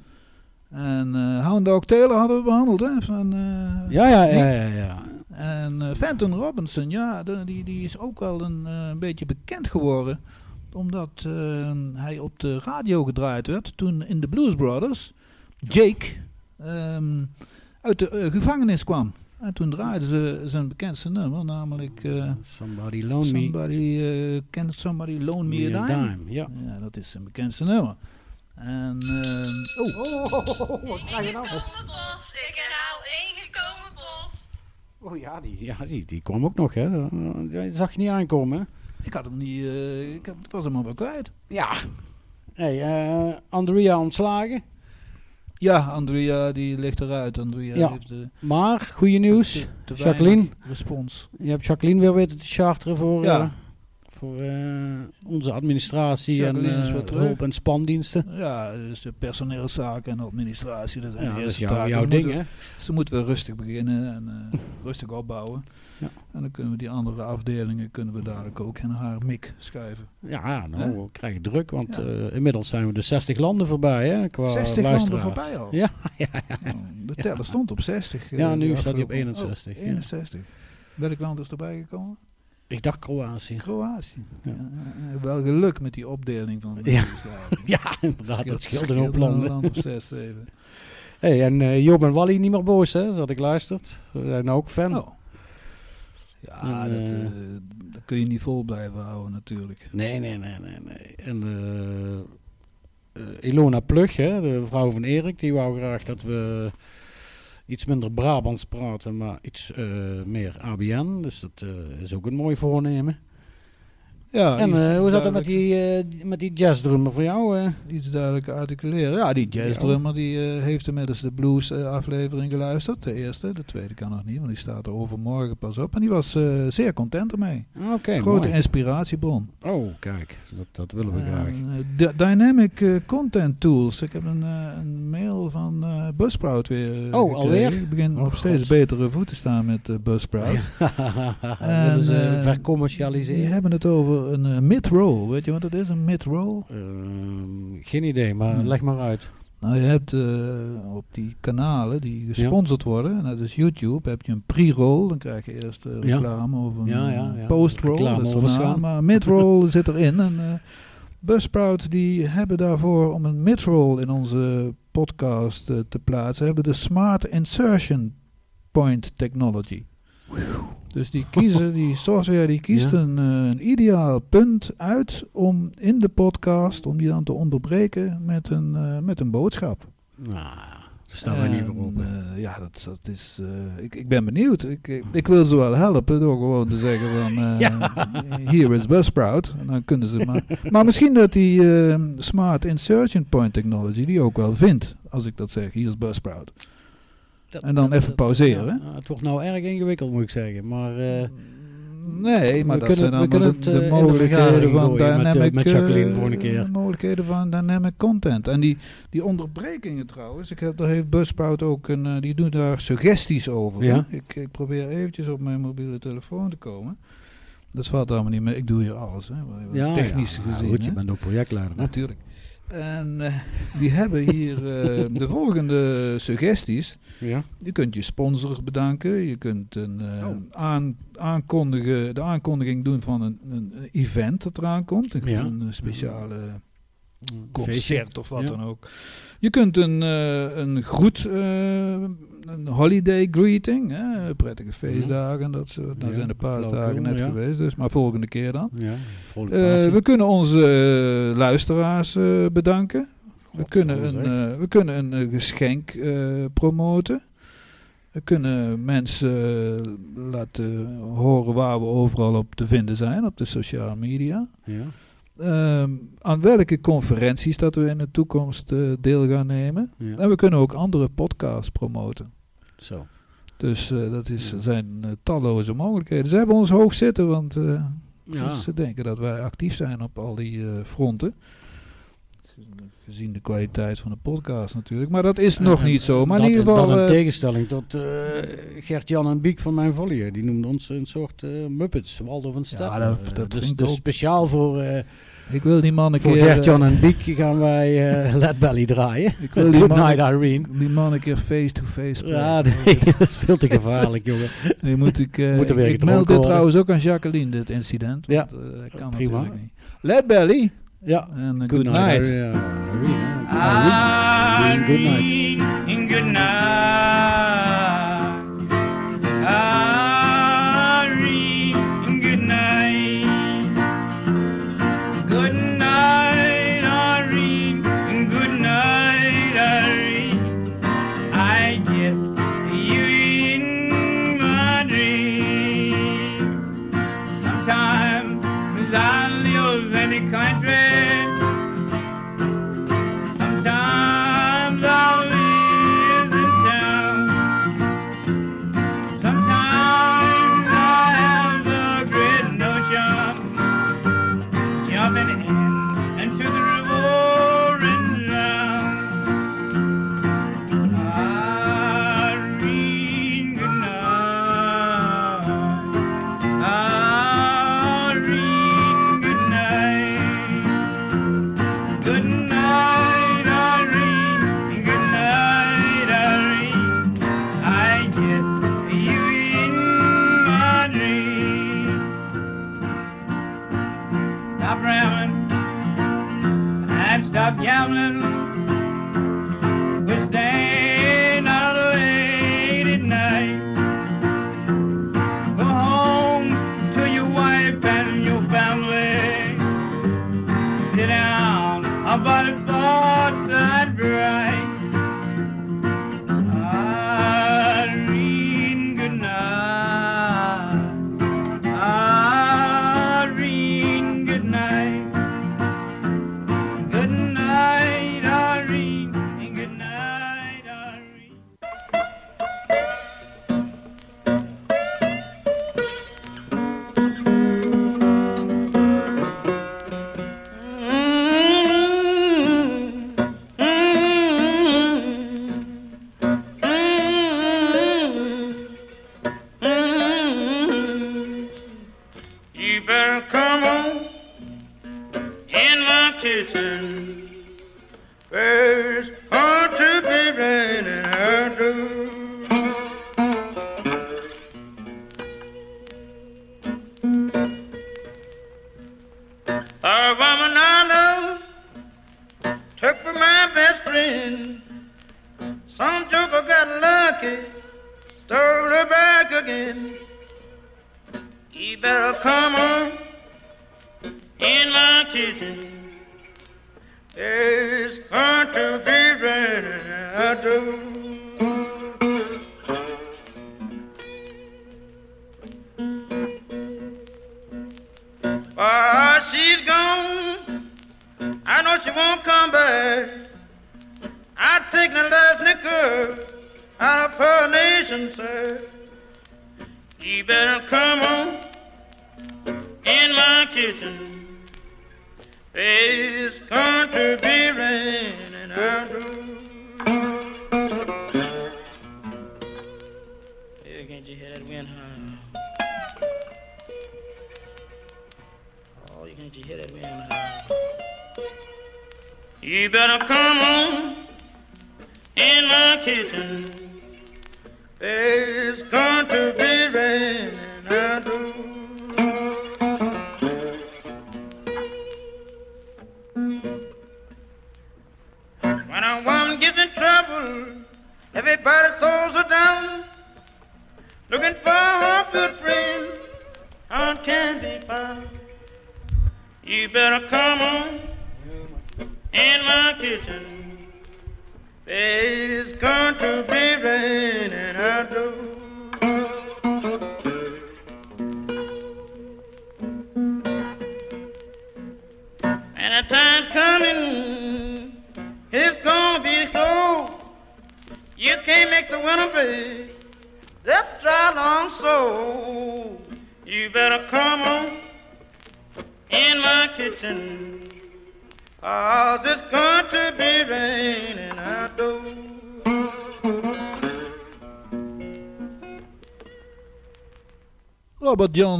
Speaker 2: En eh Hound Dog Taylor hadden we behandeld, hè? Van, eh,
Speaker 1: Ja, ja, ja, ja. ja.
Speaker 2: En eh Fenton Robinson, ja, de- die, die is ook wel een, een beetje bekend geworden. Omdat hij op de radio gedraaid werd toen in de Blues Brothers Jake ehm, uit de gevangenis kwam. En toen draaiden ze zijn bekendste nummer, namelijk eh,
Speaker 1: Somebody loan me,
Speaker 2: Somebody, eh, Can Somebody Loan Me,
Speaker 1: me
Speaker 2: a
Speaker 1: a
Speaker 2: Dime?
Speaker 1: dime. Ja.
Speaker 2: Ja, dat is zijn bekendste nummer. En, ehm, oh,
Speaker 1: wat krijg je nou?
Speaker 9: bos, ik heb nou ingekomen bos.
Speaker 1: Oh ja, die, ja die, die kwam ook nog, hè. Die zag je niet aankomen, hè?
Speaker 2: ik had hem niet, eh, ik had, ik was hem al wel kwijt.
Speaker 1: Ja. Hey, eh, Andrea ontslagen.
Speaker 2: Ja, Andrea die ligt eruit. Andrea
Speaker 1: Ja.
Speaker 2: heeft de,
Speaker 1: Maar, goede nieuws.
Speaker 2: te- te
Speaker 1: Jacqueline.
Speaker 2: respons.
Speaker 1: Je hebt Jacqueline weer weten te charteren voor,
Speaker 2: Ja.
Speaker 1: Voor eh, onze administratie en
Speaker 2: Jacqueline is
Speaker 1: eh, hulp- en spandiensten.
Speaker 2: Ja, dus de personeelszaken en administratie. Dat zijn
Speaker 1: Ja,
Speaker 2: de
Speaker 1: dat is
Speaker 2: eerste taken.
Speaker 1: jouw ding,
Speaker 2: moeten-
Speaker 1: hè?
Speaker 2: Ze moeten we rustig beginnen en eh, <laughs> rustig opbouwen.
Speaker 1: Ja.
Speaker 2: En dan kunnen we die andere afdelingen kunnen we dadelijk ook in haar mik schuiven.
Speaker 1: Ja, nou, we krijgen druk, want
Speaker 2: Ja.
Speaker 1: inmiddels zijn we de 60 landen voorbij, hè? Qua
Speaker 2: 60 landen voorbij al.
Speaker 1: Ja, <laughs>
Speaker 2: Oh, de teller stond op 60. eh,
Speaker 1: Ja, nu staat hij op
Speaker 2: afgelopen-
Speaker 1: 61,
Speaker 2: Oh,
Speaker 1: ja.
Speaker 2: 61. Welk land is erbij gekomen?
Speaker 1: Ik dacht Kroatië.
Speaker 2: Kroatië.
Speaker 1: Ja.
Speaker 2: Ja. wel geluk met die opdeling van
Speaker 1: Ja.
Speaker 2: Joegoslavië. <laughs>
Speaker 1: Ja, inderdaad, dat scheelt een hoop
Speaker 2: een
Speaker 1: landen.
Speaker 2: land of zes, zeven. <laughs>
Speaker 1: Hey, en eh, Joop en Wally niet meer boos, hè? Dat ik luisterd. Ze zijn ook fan.
Speaker 2: Oh. Ja,
Speaker 1: En,
Speaker 2: dat,
Speaker 1: eh,
Speaker 2: eh, dat kun je niet vol blijven houden natuurlijk.
Speaker 1: Nee, nee, nee, nee, nee. En Ilona Plug, hè, de vrouw van Erik, die wou graag dat we iets minder Brabants praten, maar iets eh, meer ABN. Dus dat eh, is ook een mooi voornemen.
Speaker 2: Ja,
Speaker 1: en eh, hoe zat het met die, eh, met die jazzdrummer voor jou? eh?
Speaker 2: Iets duidelijk articuleren. Ja, die jazzdrummer die eh, heeft inmiddels de blues aflevering geluisterd. De eerste, de tweede kan nog niet, want die staat er overmorgen pas op. En die was eh, zeer content ermee.
Speaker 1: Oké,
Speaker 2: Grote
Speaker 1: mooi.
Speaker 2: inspiratiebron.
Speaker 1: Oh, kijk, dat, dat willen we graag.
Speaker 2: En, Dy- Dynamic Content Tools. Ik heb een, eh, een mail van eh Buzzsprout weer
Speaker 1: Oh,
Speaker 2: gekregen.
Speaker 1: alweer?
Speaker 2: Ik begin
Speaker 1: Oh,
Speaker 2: op steeds betere voeten te staan met Buzzsprout. <laughs>
Speaker 1: ze
Speaker 2: eh, Die
Speaker 1: vercommercialiseren?
Speaker 2: hebben het over een eh, mid-roll. Weet je wat het is, een mid-roll?
Speaker 1: Ehm, geen idee, maar
Speaker 2: Hmm.
Speaker 1: leg maar uit.
Speaker 2: Nou, je hebt eh, op die kanalen die gesponsord worden, en dat is YouTube, heb je een pre-roll. Dan krijg je eerst
Speaker 1: Ja.
Speaker 2: reclame of een
Speaker 1: Ja,
Speaker 2: post-roll. Dat is daarna,
Speaker 1: overslaan.
Speaker 2: maar mid-roll <laughs> zit erin. En eh Buzzsprout die hebben daarvoor om een mid-roll in onze podcast te plaatsen, hebben de Smart Insertion Point Technology. Dus die kiezen, die <laughs> software die kiest
Speaker 1: Ja.
Speaker 2: een, eh, een ideaal punt uit om in de podcast, om die dan te onderbreken met een, eh, met een boodschap.
Speaker 1: Nou, daar staan wij niet voor op.
Speaker 2: Eh, ja, dat, dat is, ik, ik ben benieuwd. Ik, ik, ik wil ze wel helpen door gewoon te zeggen van, <laughs> hier is Buzzsprout. En dan kunnen ze maar. maar misschien dat die Smart Insertion Point Technology die ook wel vindt, als ik dat zeg, hier is Buzzsprout.
Speaker 1: Dat-
Speaker 2: en dan
Speaker 1: dat-
Speaker 2: even
Speaker 1: dat-
Speaker 2: pauzeren,
Speaker 1: ja, nou, het wordt nou erg ingewikkeld, moet ik zeggen. Maar eh,
Speaker 2: Nee, maar
Speaker 1: We
Speaker 2: dat
Speaker 1: kunnen-
Speaker 2: zijn allemaal de, de
Speaker 1: eh, de
Speaker 2: mogelijkheden van
Speaker 1: met, eh,
Speaker 2: dynamic...
Speaker 1: met Jacqueline keer.
Speaker 2: De mogelijkheden van dynamic content. En die, die onderbrekingen trouwens, ik heb, daar heeft Buzzsprout ook een... die doet daar suggesties over.
Speaker 1: Ja.
Speaker 2: Ik, ik probeer eventjes op mijn mobiele telefoon te komen. Dat valt allemaal niet mee. Ik doe hier alles, hè.
Speaker 1: ja,
Speaker 2: Technisch
Speaker 1: ja,
Speaker 2: gezien,
Speaker 1: Goed, je bent ook projectleider. hè?
Speaker 2: En eh, die hebben hier eh, <laughs> de volgende suggesties.
Speaker 1: Ja.
Speaker 2: Je kunt je sponsors bedanken. Je kunt een, eh,
Speaker 1: Oh.
Speaker 2: aan, aankondigen, de aankondiging doen van een, een event dat eraan komt. Een,
Speaker 1: Ja.
Speaker 2: een speciale concert of wat
Speaker 1: Ja.
Speaker 2: dan ook. Je kunt een, een groet, holiday greeting, hè, prettige feestdagen en dat soort. Nou
Speaker 1: Mhm.
Speaker 2: Zijn de paasdagen net geweest, dus maar volgende keer dan. Eh, we kunnen onze eh, luisteraars eh, bedanken. We kunnen, een, we kunnen een geschenk promoten. We kunnen mensen laten horen waar we overal op te vinden zijn op de sociale media.
Speaker 1: ja.
Speaker 2: Ehm, aan welke conferenties dat we in de toekomst deel gaan nemen.
Speaker 1: Ja.
Speaker 2: En we kunnen ook andere podcasts promoten.
Speaker 1: Zo.
Speaker 2: Dus eh, dat is,
Speaker 1: Ja.
Speaker 2: zijn eh, talloze mogelijkheden. Ze hebben ons hoog zitten, want eh,
Speaker 1: Ja.
Speaker 2: ze denken dat wij actief zijn op al die eh, fronten. Gezien de kwaliteit van de podcast natuurlijk. Maar dat is nog niet zo. Maar
Speaker 1: dat,
Speaker 2: in ieder geval...
Speaker 1: Dat in tegenstelling tot eh, Gert-Jan en Biek van mijn volleyer. Die noemden ons een soort eh, Muppets, Waldorf en Stedtler.
Speaker 2: dat-
Speaker 1: Eh,
Speaker 2: dat
Speaker 1: dus
Speaker 2: ik
Speaker 1: dus
Speaker 2: ook.
Speaker 1: speciaal voor,
Speaker 2: ik wil die man een
Speaker 1: Voor
Speaker 2: keer...
Speaker 1: Voor Gert-Jan
Speaker 2: eh,
Speaker 1: en Biek gaan wij uh, <laughs> Led Belly draaien.
Speaker 2: Ik wil die man,
Speaker 1: Irene.
Speaker 2: Die man een keer face-to-face -face
Speaker 1: Ja, <laughs> dat is veel te gevaarlijk, jongen.
Speaker 2: Nu moet ik... Uh,
Speaker 1: moet er weer
Speaker 2: ik meld dit trouwens ook aan Jacqueline, dit incident.
Speaker 1: Ja,
Speaker 2: want, uh, kan
Speaker 1: Prima.
Speaker 2: natuurlijk niet. Led Belly.
Speaker 1: Ja. Good, night. night.
Speaker 10: Good night.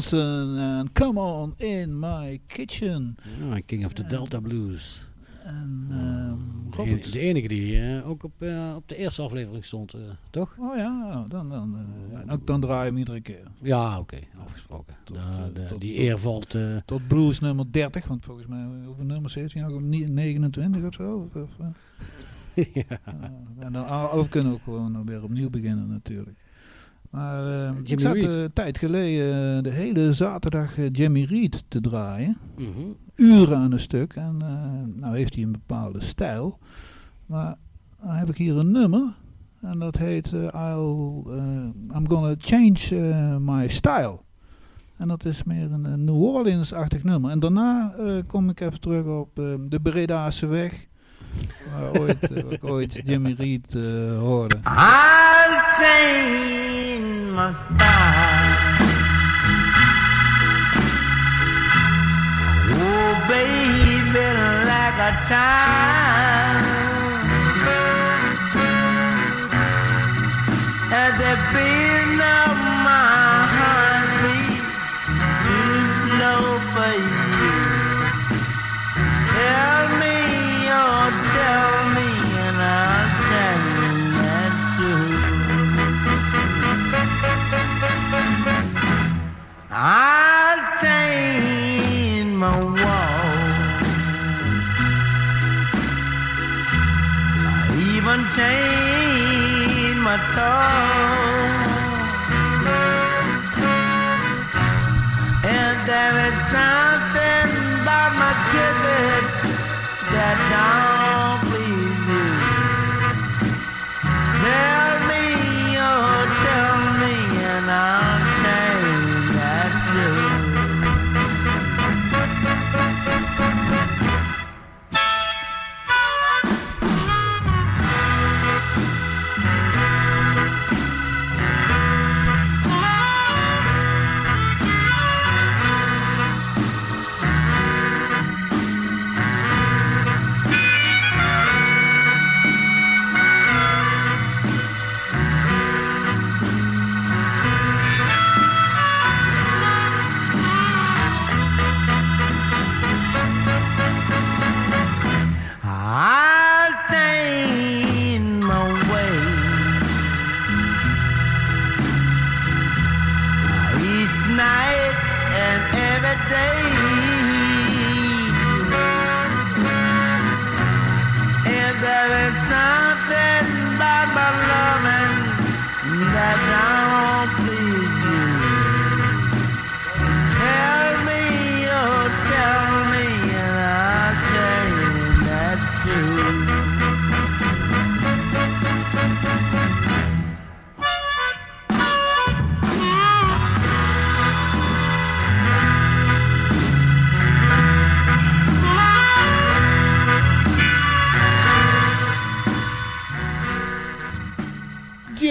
Speaker 2: Johnson en Come On In My Kitchen.
Speaker 1: Ja, King of the Delta Blues.
Speaker 2: En ehm,
Speaker 1: De, de enige die eh, ook op, eh, op de eerste aflevering stond, eh, toch?
Speaker 2: Oh ja, dan, dan, dan, dan draai je hem iedere keer.
Speaker 1: Ja, oké, afgesproken.
Speaker 2: Tot, eh,
Speaker 1: de-
Speaker 2: tot-
Speaker 1: die eer valt...
Speaker 2: Tot blues nummer 30, want volgens mij, hoeveel nummers heeft hij nou? Ni- 29 of zo? Of, of, <laughs>
Speaker 1: ja.
Speaker 2: Uh, en dan, ah, we kunnen ook gewoon weer opnieuw beginnen natuurlijk. Maar eh, ik zat een tijd geleden eh, de hele zaterdag eh, Jimmy Reed te draaien.
Speaker 1: mhm.
Speaker 2: Uren aan een stuk. En eh, nou heeft hij een bepaalde stijl. Maar dan heb ik hier een nummer. En dat heet eh, I'll, eh, I'm Gonna Change eh, My Style. En dat is meer een, een New Orleans-achtig nummer. En daarna eh, kom ik even terug op eh, de Bredaanse weg. Waar, ooit, eh, <laughs> ooit Jimmy Reed eh, hoorde.
Speaker 11: I'll change my style. Oh, baby, like a time.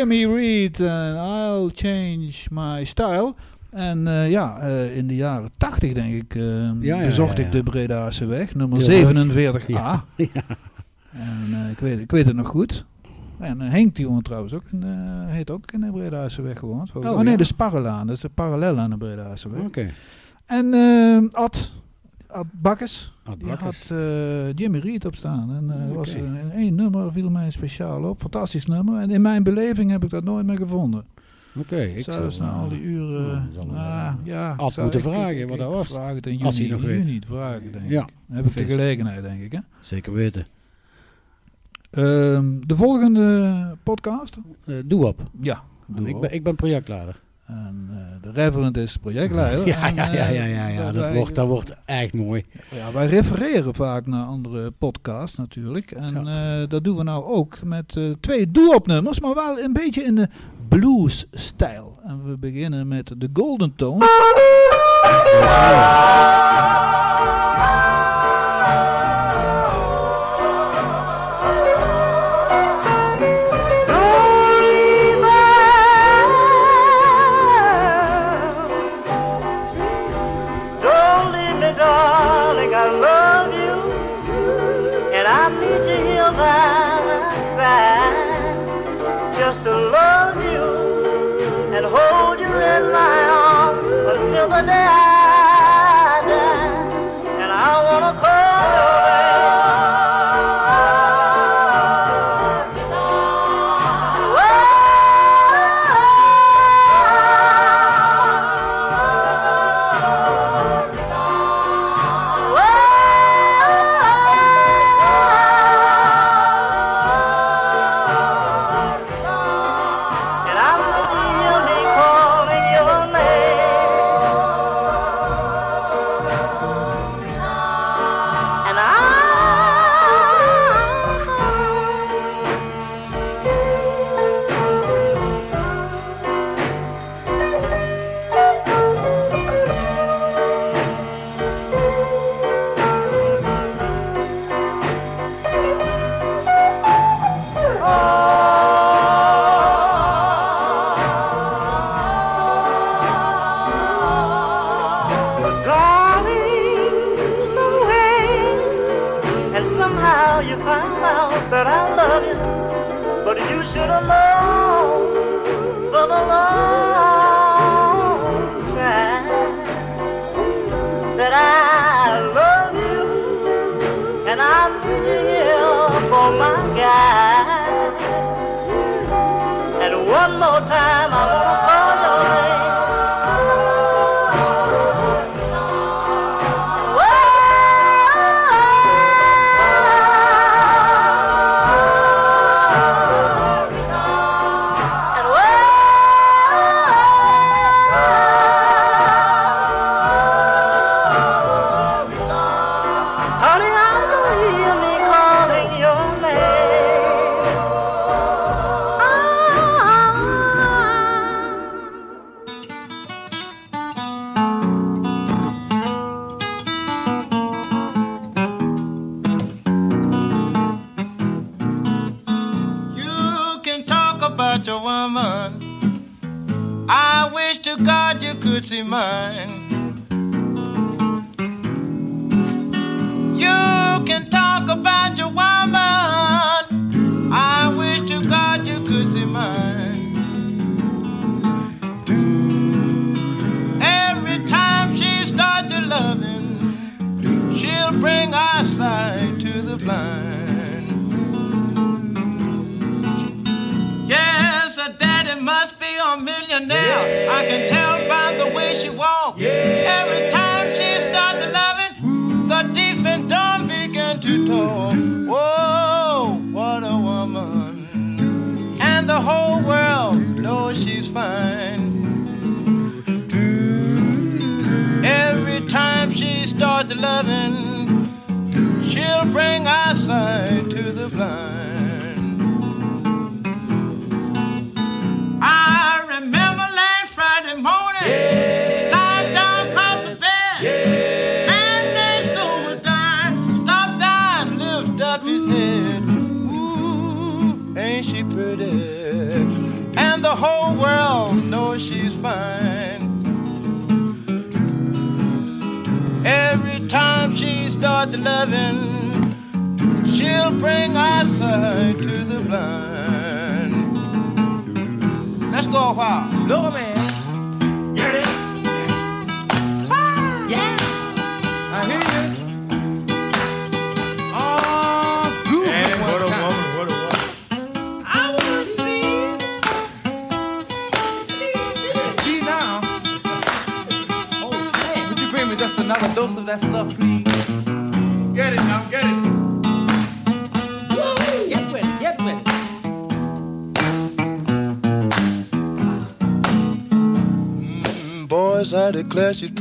Speaker 2: Jimmy Reed en I'll Change My Style. En eh, ja, eh, in de jaren 80 denk ik eh,
Speaker 1: ja,
Speaker 2: bezocht
Speaker 1: ja,
Speaker 2: ik de Bredaanse weg, nummer
Speaker 1: Tilburg.
Speaker 2: 47a. <laughs>
Speaker 1: Ja.
Speaker 2: En eh, ik, weet, ik weet het nog goed. En eh, Henk die woont trouwens ook, in, heet ook in de Bredaanse weg gewoond. Oh,
Speaker 1: Oh,
Speaker 2: nee, de Sparrelaan, dat is de parallel aan de Bredaanse weg.
Speaker 1: Oké.
Speaker 2: En eh Ad, Ad Bakkes,
Speaker 1: Ad
Speaker 2: die
Speaker 1: Bakkes.
Speaker 2: had eh, Jimmy Reed op staan. En eh was er een één nummer viel mij speciaal op. Fantastisch nummer. En in mijn beleving heb ik dat nooit meer gevonden.
Speaker 1: Oké, ik
Speaker 2: Zelfs na
Speaker 1: eh,
Speaker 2: al die uren.
Speaker 1: eh,
Speaker 2: ja, zou-
Speaker 1: moeten
Speaker 2: ik-
Speaker 1: vragen
Speaker 2: ik-
Speaker 1: wat dat was.
Speaker 2: Vraag het in juni,
Speaker 1: Als hij nog weet.
Speaker 2: juni vragen, denk
Speaker 1: Ja,
Speaker 2: ik. Dan heb ik de gelegenheid, denk ik. Hè?
Speaker 1: Zeker weten.
Speaker 2: Ehm, de volgende podcast?
Speaker 1: Eh doe op.
Speaker 2: Ja, doe
Speaker 1: ik,
Speaker 2: op.
Speaker 1: ben, ik ben projectleider.
Speaker 2: En eh, de reverend is projectleider.
Speaker 1: Ja,
Speaker 2: En,
Speaker 1: ja, ja,
Speaker 2: eh,
Speaker 1: ja, ja, ja.
Speaker 2: dat
Speaker 1: Dat,
Speaker 2: wij-
Speaker 1: wordt, dat wordt echt mooi.
Speaker 2: Ja, wij refereren vaak naar andere podcasts natuurlijk. En eh, dat doen we nou ook met eh, twee doe-op-nummers, maar wel een beetje in de blues-stijl. En we beginnen met de Golden Tones.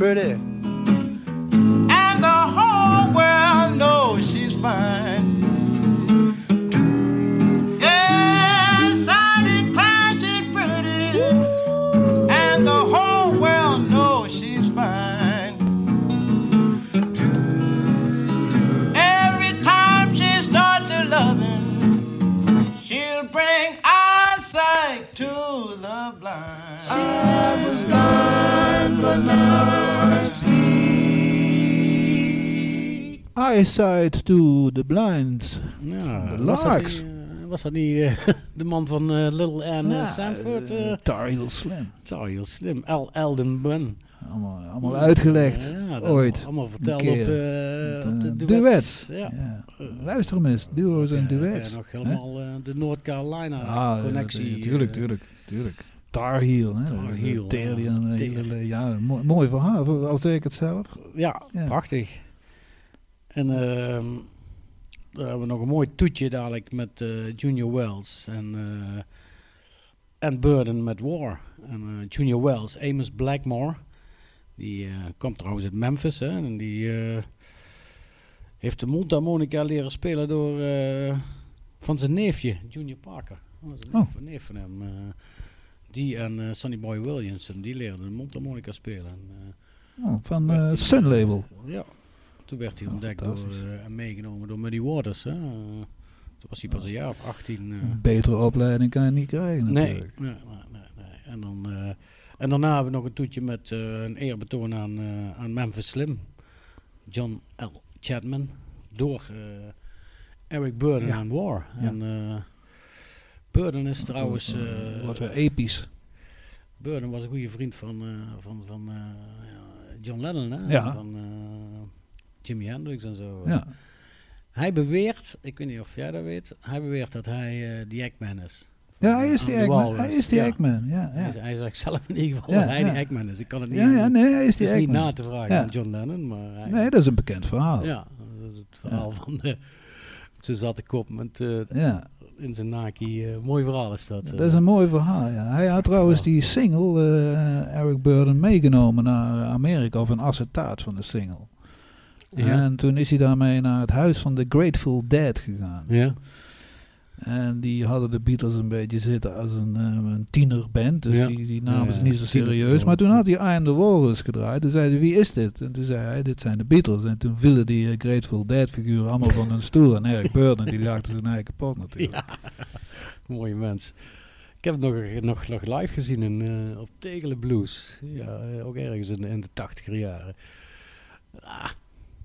Speaker 12: Pretty. Eyesight to the blind.
Speaker 1: Ja,
Speaker 2: De Larks.
Speaker 1: eh, was dat niet eh, <laughs> de man van eh, Little Anne
Speaker 2: Ja,
Speaker 1: uh, Sanford?
Speaker 2: eh,
Speaker 1: eh
Speaker 2: Tar Heel Slim.
Speaker 1: al heel slim. El Elden Bun.
Speaker 2: Allemaal, allemaal uitgelegd.
Speaker 1: Ja,
Speaker 2: ooit.
Speaker 1: Allemaal verteld op, eh, op de
Speaker 2: Eh,
Speaker 1: duets.
Speaker 2: duets.
Speaker 1: Ja.
Speaker 2: Ja. Luister hem eens, duo's en duets.
Speaker 1: En nog helemaal eh, de North Carolina
Speaker 2: Ah,
Speaker 1: connectie.
Speaker 2: ja, tuurlijk,
Speaker 1: eh,
Speaker 2: tuurlijk, tuurlijk. Tar Heel, hè?
Speaker 1: Tar Heel, ja.
Speaker 2: eh, ja, mooi, mooi verhaal, al zeg ik het zelf.
Speaker 1: Ja,
Speaker 2: Ja.
Speaker 1: prachtig. En ehm dan hebben we nog een mooi toetje dadelijk met eh, Junior Wells en, eh en Burden met War. En eh, Junior Wells, Amos Blackmore, die komt trouwens uit Memphis hè, en die heeft de mondharmonica leren spelen door van zijn neefje, Junior Parker. Dat een neef,
Speaker 2: Oh.
Speaker 1: neef van hem. die en Sonny Boy Williamson, die leerden de mondharmonica spelen. En,
Speaker 2: Oh, van Sun Label.
Speaker 1: Ja, toen werd hij ontdekt door, eh, en meegenomen door Muddy Waters. Hè. Toen was hij pas een jaar of 18. eh.
Speaker 2: Een betere opleiding kan je niet krijgen
Speaker 1: nee,
Speaker 2: natuurlijk.
Speaker 1: nee, nee, nee, nee. En, dan, eh, en daarna hebben we nog een toetje met een eerbetoon aan, aan Memphis Slim. John L. Chapman. Door Eric Burden
Speaker 2: Ja.
Speaker 1: aan War.
Speaker 2: Ja.
Speaker 1: En Burden is trouwens...
Speaker 2: Wat weer episch.
Speaker 1: Burden was een goede vriend van, van, van John Lennon, hè?
Speaker 2: Ja.
Speaker 1: Van Jimi Hendrix en zo.
Speaker 2: Ja.
Speaker 1: Hij beweert, ik weet niet of jij dat weet, hij beweert dat hij eh die Eggman is.
Speaker 2: Ja, hij is die
Speaker 1: de
Speaker 2: Eggman. Hij is die
Speaker 1: Ja.
Speaker 2: Eggman, ja.
Speaker 1: Hij,
Speaker 2: ja.
Speaker 1: hij zegt zelf in ieder geval
Speaker 2: Ja,
Speaker 1: dat hij die Eggman is. Ik kan het niet,
Speaker 2: Ja, ja, nee, hij is
Speaker 1: het
Speaker 2: die
Speaker 1: is niet na te vragen aan John Lennon, maar hij,
Speaker 2: Nee, dat is een bekend verhaal.
Speaker 1: ja, het verhaal van de, zijn zatte kop met, eh,
Speaker 2: Ja.
Speaker 1: in zijn naki. eh, mooi verhaal is dat.
Speaker 2: Dat is een mooi verhaal, ja. Hij had trouwens die single, Eric Burden, meegenomen naar Amerika, of een acetaat van de single.
Speaker 1: Ja.
Speaker 2: En toen is hij daarmee naar het huis van de Grateful Dead gegaan.
Speaker 1: ja.
Speaker 2: En die hadden de Beatles een beetje zitten als een, eh, een tienerband. Dus
Speaker 1: Ja.
Speaker 2: die, die namen
Speaker 1: Ja,
Speaker 2: ze niet zo serieus. Maar toen had hij I Am The Walrus gedraaid. Toen zei hij, wie is dit? En toen zei hij, dit zijn de Beatles. En toen vielen die eh, Grateful Dead figuren allemaal van hun stoel. En Eric Burden, die <laughs> laagde zijn eigen kapot natuurlijk.
Speaker 1: Ja, mooie mens. Ik heb het nog, nog, nog live gezien in, eh, op Tegelen Blues. Ja, ook ergens in, in de tachtiger jaren. Ah,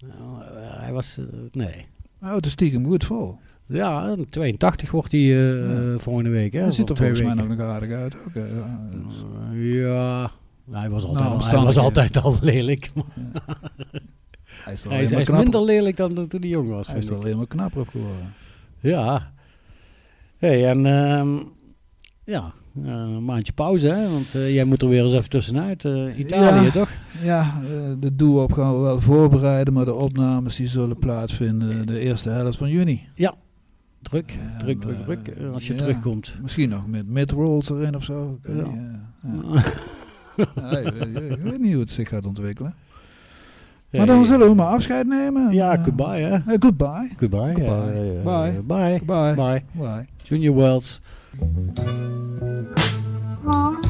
Speaker 1: nou, hij was, eh, nee.
Speaker 2: Hij houdt er stiekem goed vol.
Speaker 1: Ja, in 82 wordt hij eh,
Speaker 2: Ja.
Speaker 1: volgende week. Hè,
Speaker 2: Hij ziet er volgens mij nog aardig uit. ook, ja, dus-
Speaker 1: ja, hij was, altijd, al, hij was altijd al lelijk. <laughs>
Speaker 2: Hij is
Speaker 1: hij is, hij is
Speaker 2: knapper-
Speaker 1: minder lelijk dan toen hij jong was.
Speaker 2: Hij is er maar knapper op geworden.
Speaker 1: Ja. hey, en ehm, ja, een maandje pauze, hè? Want eh, jij moet er weer eens even tussenuit. eh, Italië,
Speaker 2: Ja.
Speaker 1: toch?
Speaker 2: Ja, eh, de doe-op gaan we wel voorbereiden, maar de opnames die zullen plaatsvinden de eerste helft van juni.
Speaker 1: Druk,
Speaker 2: Ja,
Speaker 1: druk, druk, druk. eh, als je
Speaker 2: ja.
Speaker 1: terugkomt.
Speaker 2: Misschien nog met mid-rolls erin of zo. Ik weet
Speaker 1: Ja.
Speaker 2: niet, eh, ja. <laughs> Ja, ik, weet- ik weet niet hoe het zich gaat ontwikkelen. Maar dan zullen we maar afscheid nemen.
Speaker 1: Ja,
Speaker 2: Eh,
Speaker 1: goodbye, hè?
Speaker 2: eh, goodbye.
Speaker 1: Goodbye.
Speaker 2: Goodbye.
Speaker 1: eh, eh,
Speaker 2: Bye.
Speaker 1: Bye.
Speaker 2: Bye.
Speaker 1: Bye.
Speaker 2: Bye.
Speaker 1: Junior Wells.
Speaker 12: All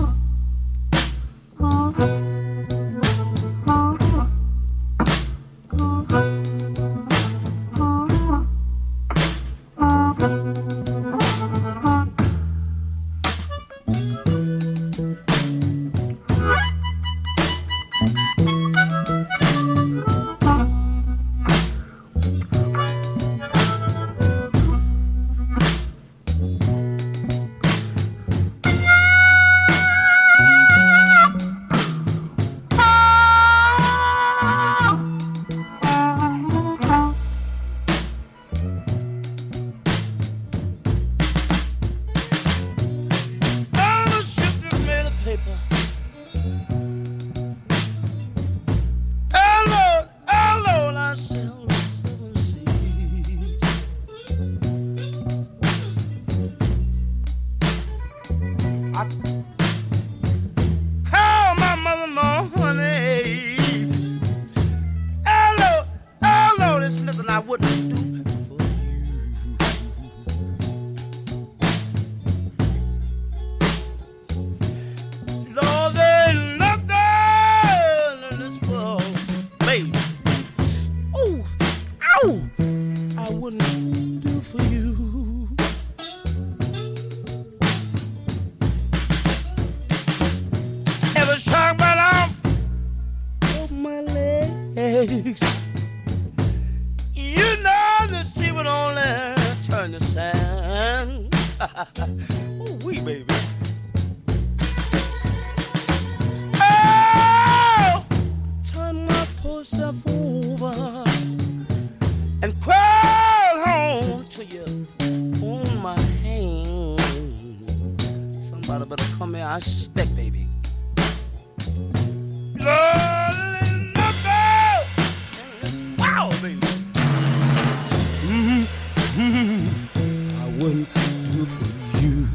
Speaker 12: wouldn't do for you.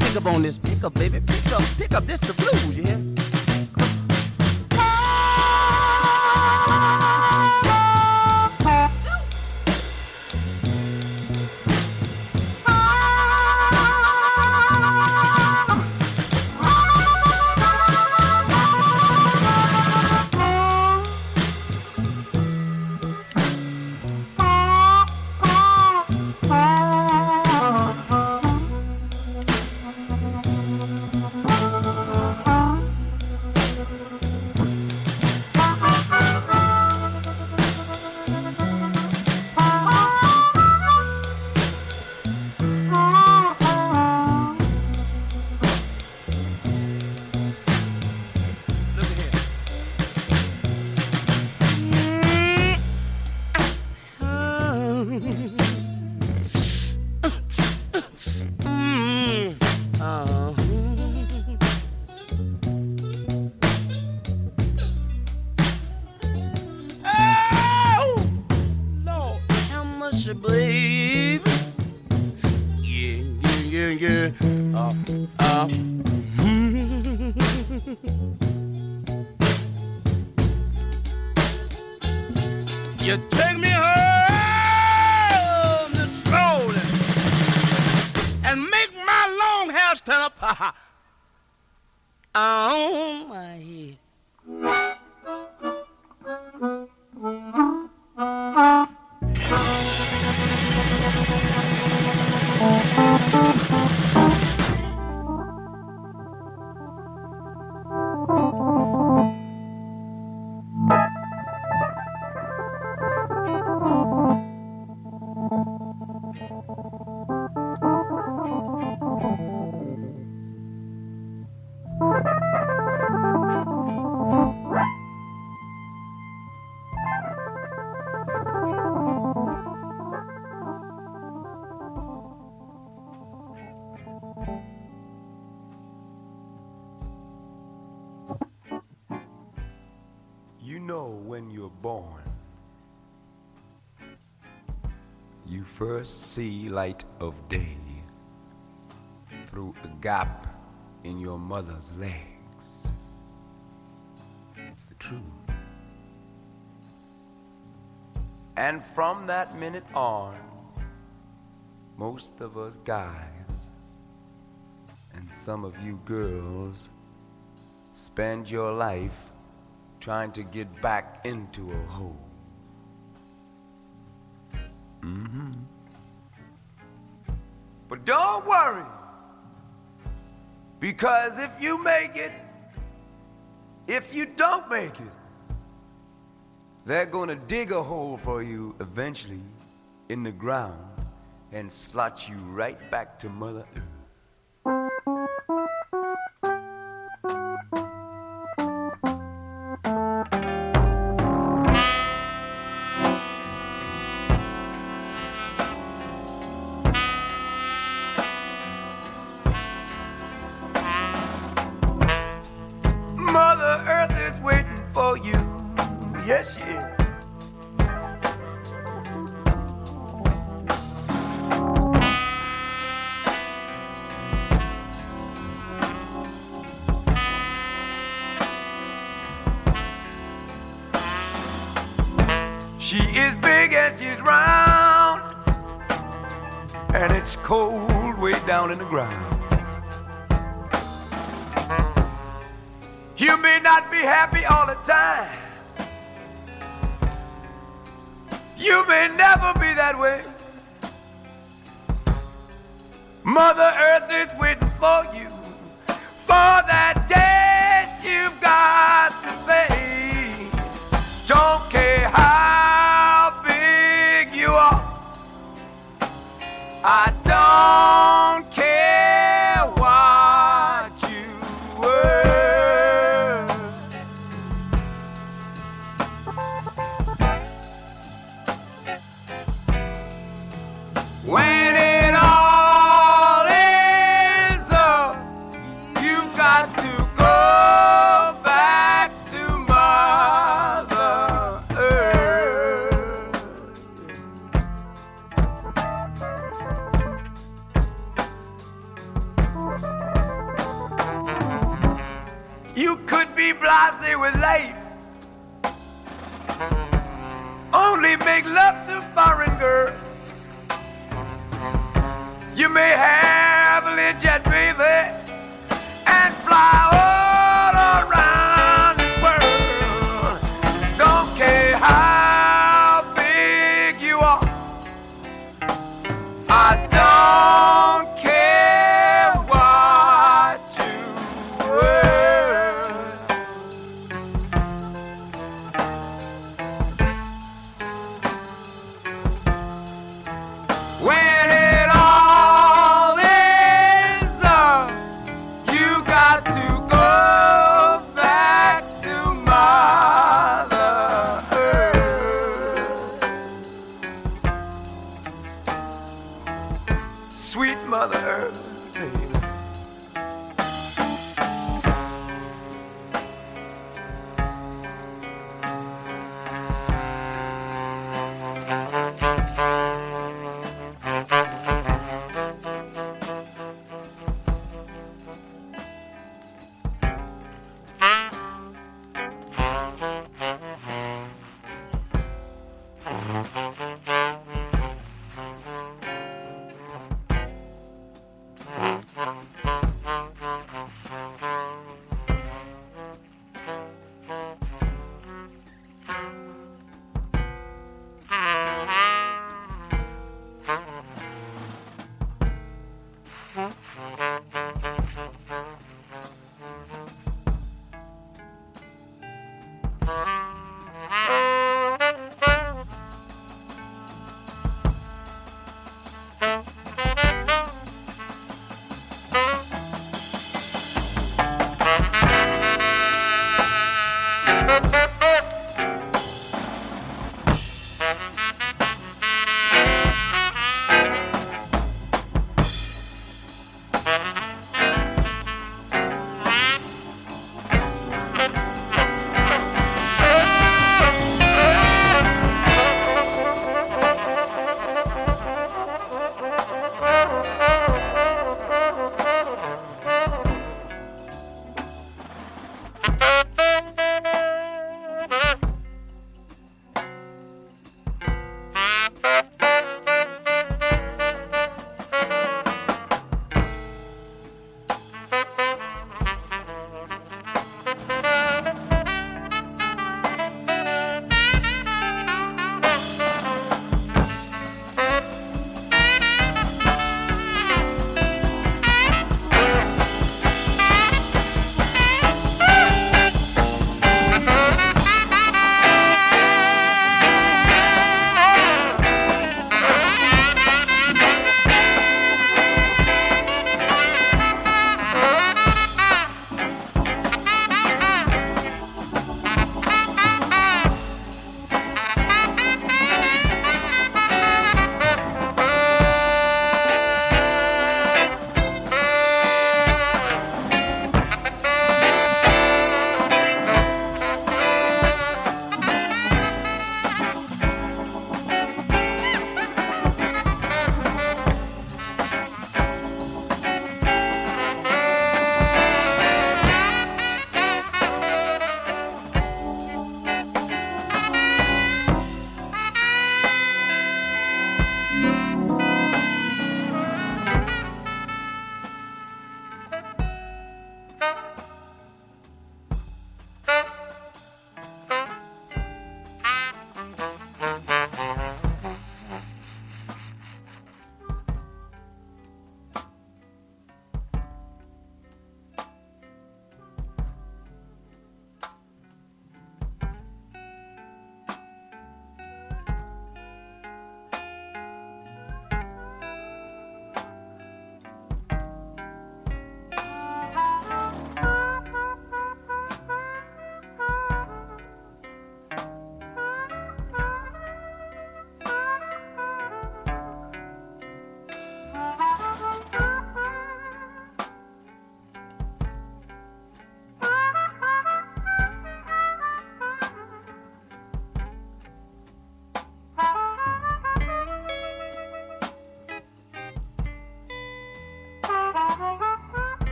Speaker 11: Pick up on this, pick up, baby, pick up, pick up. This the blues, you
Speaker 13: of day through a gap in your mother's legs. It's the truth. And from that minute on, most of us guys and some of you girls spend your life trying to get back into a hole. Mm-hmm. But don't worry, because if you make it, if you don't make it, they're gonna dig a hole for you eventually in the ground and slot you right back to Mother Earth.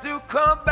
Speaker 13: To come